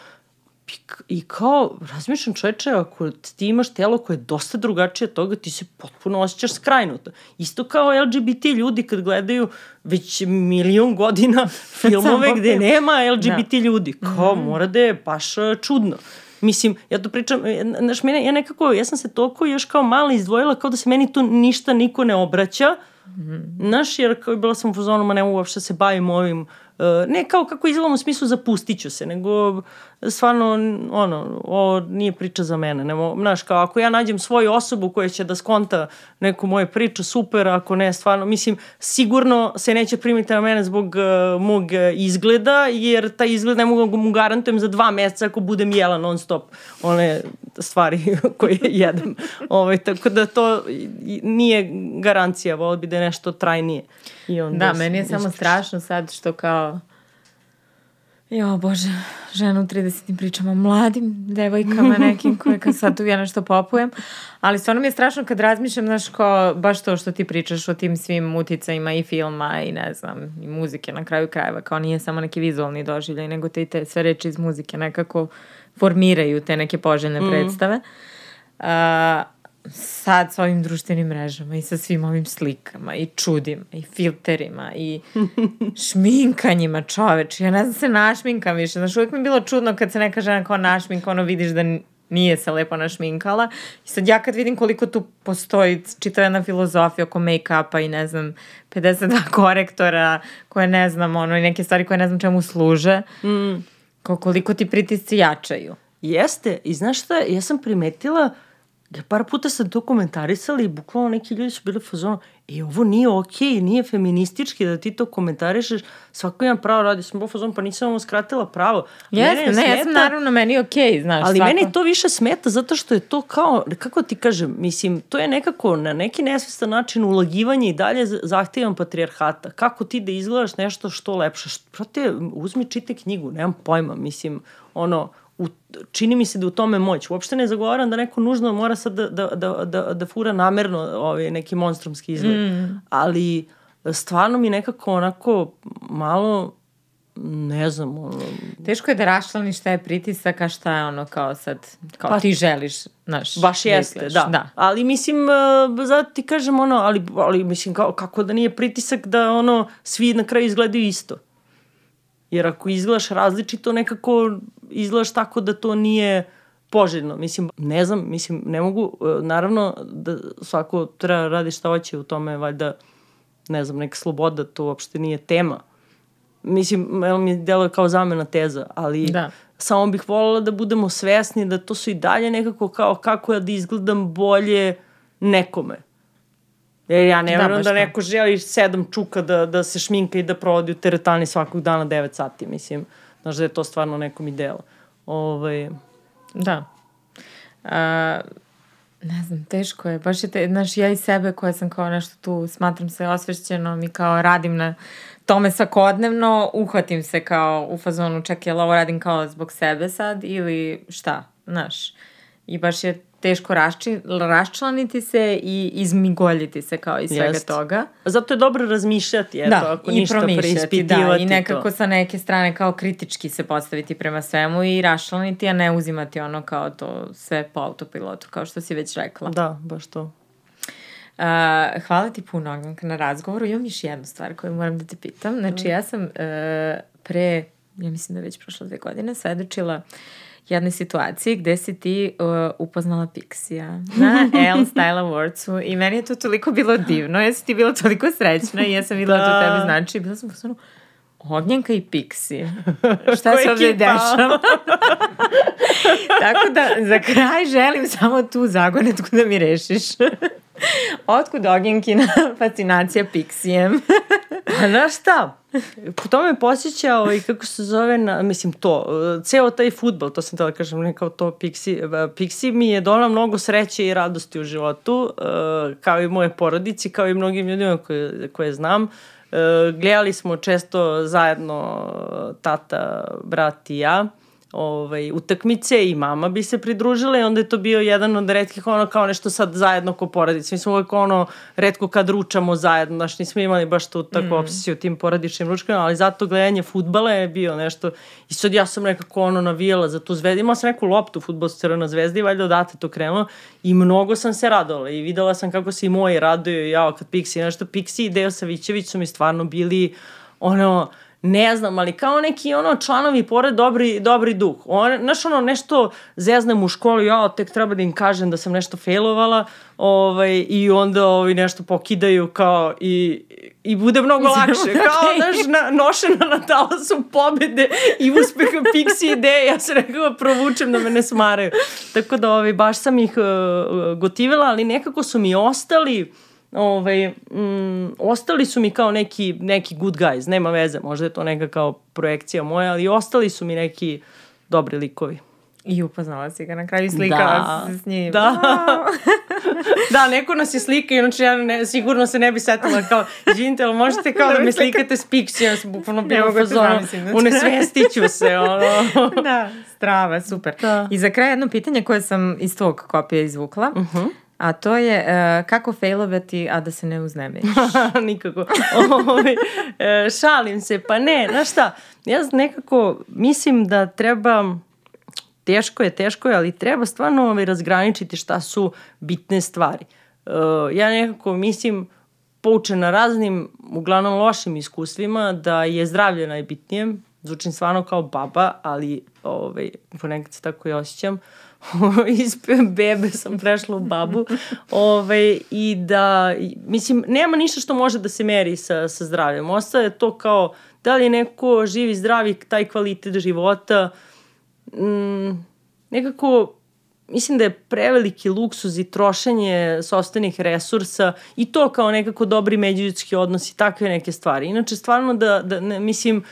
I kao, razmišljam čoveče, ako ti imaš telo koje je dosta drugačije od toga, ti se potpuno osjećaš skrajnuto. Isto kao LGBT ljudi kad gledaju već milion godina filmove gde nema LGBT da. ljudi. Kao, mm -hmm. mora da je baš e, čudno. Mislim, ja to pričam, e, znaš, mene, ja nekako, ja sam se toliko još kao mala izdvojila, kao da se meni tu ništa niko ne obraća, mm -hmm. znaš, jer kao bila sam u fazonu, ma ne uopšte da se bavim ovim, uh, ne kao kako izgledam u smislu zapustiću se, nego stvarno, ono, ovo nije priča za mene. Nemo, znaš, kao ako ja nađem svoju osobu koja će da skonta neku moju priču, super, ako ne, stvarno, mislim, sigurno se neće primiti na mene zbog uh, mog izgleda, jer taj izgled ne mogu da mu garantujem za dva meseca ako budem jela non stop one stvari koje jedem. Ovaj, tako da to nije garancija, voli bi da je nešto trajnije. I onda da, meni je samo strašno sad što kao Jo, bože, žena u 30. pričamo o mladim devojkama nekim koje kad sad tu ja nešto popujem. Ali stvarno mi je strašno kad razmišljam, znaš, ko, baš to što ti pričaš o tim svim uticajima i filma i ne znam, i muzike na kraju krajeva, kao nije samo neki vizualni doživljaj, nego te, te sve reči iz muzike nekako formiraju te neke poželjne mm. predstave. Uh, sad sa ovim društvenim mrežama i sa svim ovim slikama i čudima i filterima i šminkanjima čoveč. Ja ne znam se našminkam više. Znaš, uvijek mi je bilo čudno kad se neka žena kao našminka, ono vidiš da nije se lepo našminkala. I sad ja kad vidim koliko tu postoji čitava jedna filozofija oko make-upa i ne znam, 52 korektora koje ne znam, ono, i neke stvari koje ne znam čemu služe, mm. koliko ti pritisci jačaju. Jeste, i znaš šta, ja sam primetila uh, Ja par puta sam to komentarisala i bukvalno neki ljudi su bili fazonu, e, ovo nije okej, okay, nije feministički da ti to komentarišeš, svako ima pravo radi, sam bio fazonu, pa nisam vam skratila pravo. Jeste, ne, smeta, ja sam naravno meni okej, okay, znaš. Ali svako. meni to više smeta zato što je to kao, kako ti kažem, mislim, to je nekako na neki nesvestan način ulagivanje i dalje zahtevan patrijarhata. Kako ti da izgledaš nešto što lepše? Prate, uzmi čite knjigu, nemam pojma, mislim, ono, u, čini mi se da u tome moć. Uopšte ne zagovaram da neko nužno mora sad da, da, da, da, da fura namerno ovaj, neki monstrumski izgled. Mm. Ali stvarno mi nekako onako malo ne znam, ono... Teško je da raščlani šta je pritisak, a šta je ono kao sad, kao pa, ti želiš, znaš. Baš jeste, da. da. Ali mislim, uh, zato ti kažem ono, ali, ali mislim kao, kako da nije pritisak da ono, svi na kraju izgledaju isto. Jer ako izgledaš različito, nekako izgledaš tako da to nije poželjno. Mislim, ne znam, mislim, ne mogu, e, naravno da svako treba radi šta hoće u tome, valjda, ne znam, neka sloboda, to uopšte nije tema. Mislim, evo mi deluje kao zamena teza, ali da. samo bih voljela da budemo svesni da to su i dalje nekako kao kako ja da izgledam bolje nekome. Jer ja ne da, verujem da, da neko želi sedam čuka da, da se šminka i da provodi u teretani svakog dana 9 sati, mislim. Znaš da je to stvarno nekom ideal. Ovaj... Da. A, ne znam, teško je. Baš je te, znaš, ja i sebe koja sam kao nešto tu, smatram se osvešćenom i kao radim na tome svakodnevno uhvatim se kao u fazonu ček, jel ovo radim kao zbog sebe sad ili šta, znaš. I baš je teško rašči, raščlaniti se i izmigoljiti se kao iz svega Jest. toga. Zato je dobro razmišljati, eto, da, ako ništa preispitivati. Da, i nekako to. sa neke strane kao kritički se postaviti prema svemu i raščlaniti, a ne uzimati ono kao to sve po autopilotu, kao što si već rekla. Da, baš to. Uh, hvala ti puno, na razgovoru. Imam još jednu stvar koju moram da te pitam. Znači, ja sam uh, pre, ja mislim da je već prošlo dve godine, svedočila uh, jednoj situaciji gde si ti uh, upoznala Pixija. Na L Style Awardsu. I meni je to toliko bilo divno, jesi ti bila toliko srećna i ja sam videla da. to tebi znači. I bila sam posledno Ognjenka i Pixi. Šta se ovde dešava? Tako da za kraj želim samo tu zagonetku da mi rešiš. Otkud Ognjenkina fascinacija Pixijem? Pa znaš šta? Po tome posjeća ovaj, kako se zove, na, mislim to, ceo taj futbol, to sam tela kažem, ne kao to Pixi, Pixi mi je donala mnogo sreće i radosti u životu, eh, kao i moje porodici, kao i mnogim ljudima koje, koje znam. Uh, gledali smo često zajedno tata, brat i ja ovaj, utakmice i mama bi se pridružila i onda je to bio jedan od redkih ono kao nešto sad zajedno ko porodice. Mi smo uvek ono redko kad ručamo zajedno, znaš, nismo imali baš tu takvu mm. obsesiju tim porodičnim ručkama, ali zato gledanje futbala je bio nešto i sad ja sam nekako ono navijala za tu zvezdu. Imala sam neku loptu futbol Crvena zvezda i valjda odate to krenulo i mnogo sam se radovala i videla sam kako se i moji raduju ja kad Pixi nešto. Pixi i Deo Savićević su mi stvarno bili ono ne znam, ali kao neki ono članovi pored dobri, dobri duh. On, znaš ono nešto zeznem u školi, ja tek treba da im kažem da sam nešto failovala ovaj, i onda ovaj, nešto pokidaju kao i, i bude mnogo lakše. Kao, znaš, na, nošena na talasu pobede i uspeha Pixi ideje, ja se nekako provučem da me ne smaraju. Tako da ovaj, baš sam ih uh, gotivila, ali nekako su mi ostali ovaj, mm, ostali su mi kao neki, neki good guys, nema veze, možda je to neka kao projekcija moja, ali ostali su mi neki dobri likovi. I upoznala si ga na kraju slikala da. se s njim. Da. da, neko nas je slika, inače ja ne, sigurno se ne bi setila kao, izvinite, ali možete kao da me slikate s Pixi, ja sam bukvalno bila u fazonu, unesvestiću se, ono. da, strava, super. Da. I za kraj jedno pitanje koje sam iz tvog kopija izvukla. Uh -huh. A to je uh, kako failovati, a da se ne uznemiriš? Nikako. Ovi, uh, šalim se, pa ne, znaš šta, ja nekako mislim da treba, teško je, teško je, ali treba stvarno ovaj, razgraničiti šta su bitne stvari. Uh, ja nekako mislim, poučena raznim, uglavnom lošim iskustvima, da je zdravlje najbitnije. Zvučim stvarno kao baba, ali ovaj, ponekad se tako i osjećam. Uh, iz bebe sam prešla u babu ovaj, i da, mislim, nema ništa što može da se meri sa, sa zdravljem. Ostaje to kao da li neko živi zdravi, taj kvalitet života, mm, nekako mislim da je preveliki luksuz i trošenje sobstvenih resursa i to kao nekako dobri međuljudski odnosi, takve neke stvari. Inače, stvarno da, da ne, mislim, uh,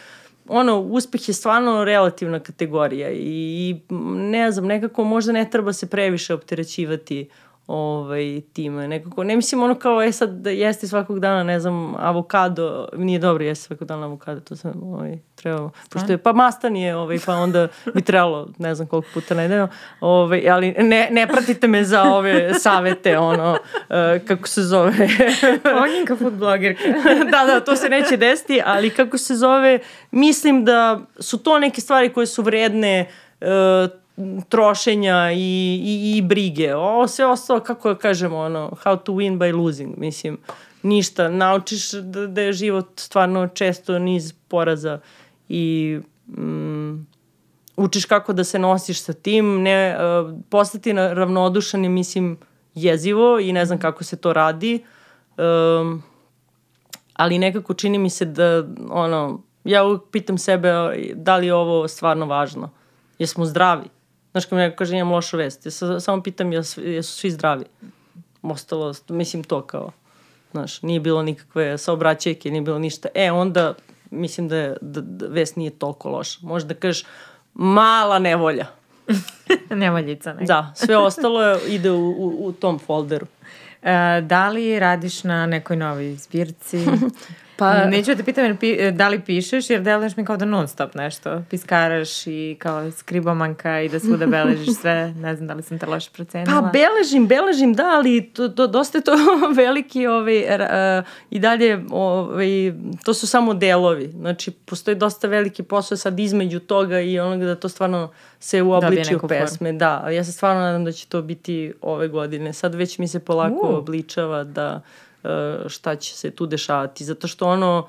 ono, uspeh je stvarno relativna kategorija i ne znam, nekako možda ne treba se previše opterećivati ovaj, time. Nekako, ne mislim ono kao, e sad da jeste svakog dana, ne znam, avokado, nije dobro jeste svakog dana avokado, to sam ovaj, trebao, pošto je, pa mastan je, ovaj, pa onda bi trebalo, ne znam koliko puta nedeljno, ovaj, ali ne, ne pratite me za ove savete, ono, uh, kako se zove. Ognjenka food blogerka. da, da, to se neće desiti, ali kako se zove, mislim da su to neke stvari koje su vredne uh, trošenja i, i, i brige. Ovo sve ostalo, kako da kažemo, ono, how to win by losing, mislim, ništa. Naučiš da, da je život stvarno često niz poraza i mm, učiš kako da se nosiš sa tim, ne, uh, postati ravnodušan je, mislim, jezivo i ne znam kako se to radi, um, ali nekako čini mi se da, ono, ja uvijek pitam sebe da li je ovo stvarno važno. Jesmo zdravi? Znaš, kad mi neko kaže imam lošu vest, ja samo pitam jesu, jesu svi zdravi. Ostalo, mislim to kao, znaš, nije bilo nikakve saobraćajke, nije bilo ništa. E, onda mislim da, je, da, da vest nije toliko loša. Možda kažeš mala nevolja. Nevoljica neka. Da, sve ostalo je, ide u, u, u tom folderu. E, da li radiš na nekoj novoj zbirci? Pa... Neću da te pitam da li pišeš, jer deluješ mi kao da non stop nešto. Piskaraš i kao skribomanka i da svuda beležiš sve. Ne znam da li sam te loše procenila. Pa beležim, beležim, da, ali to, to, dosta je to veliki ovaj, uh, i dalje ovaj, to su samo delovi. Znači, postoji dosta veliki posao sad između toga i onoga da to stvarno se uobliči u pesme. Form. Da, ja se stvarno nadam da će to biti ove godine. Sad već mi se polako uh. obličava da šta će se tu dešavati. Zato što ono,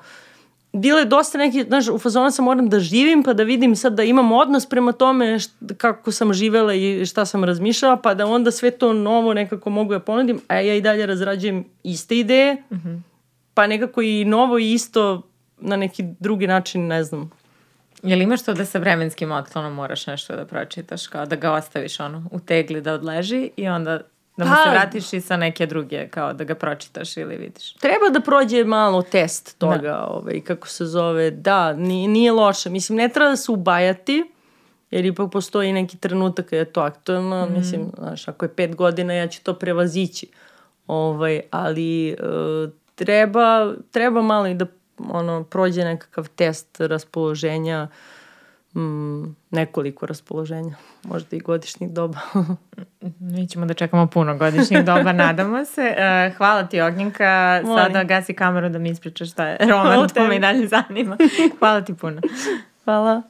bilo je dosta neki, znaš, u fazonu sam moram da živim pa da vidim sad da imam odnos prema tome št, kako sam živela i šta sam razmišljala, pa da onda sve to novo nekako mogu da ponudim, a ja i dalje razrađujem iste ideje, mm -hmm. pa nekako i novo i isto na neki drugi način, ne znam. Jel imaš to da sa vremenskim otklonom moraš nešto da pročitaš, kao da ga ostaviš ono u tegli da odleži i onda Da mu pa, se vratiš i sa neke druge, kao da ga pročitaš ili vidiš. Treba da prođe malo test toga, da. ovaj, kako se zove. Da, nije, nije loše. Mislim, ne treba da se ubajati, jer ipak postoji neki trenutak kada je to aktualno. Mm. Mislim, znaš, ako je pet godina, ja ću to prevazići. Ovaj, ali uh, treba, treba malo i da ono, prođe nekakav test raspoloženja, mm, nekoliko raspoloženja, možda i godišnjih doba. Mi ćemo da čekamo puno godišnjih doba, nadamo se. Uh, hvala ti, Ognjenka. Molim. Sada gasi kameru da mi ispričaš šta je roman, to me i dalje zanima. Hvala ti puno. Hvala.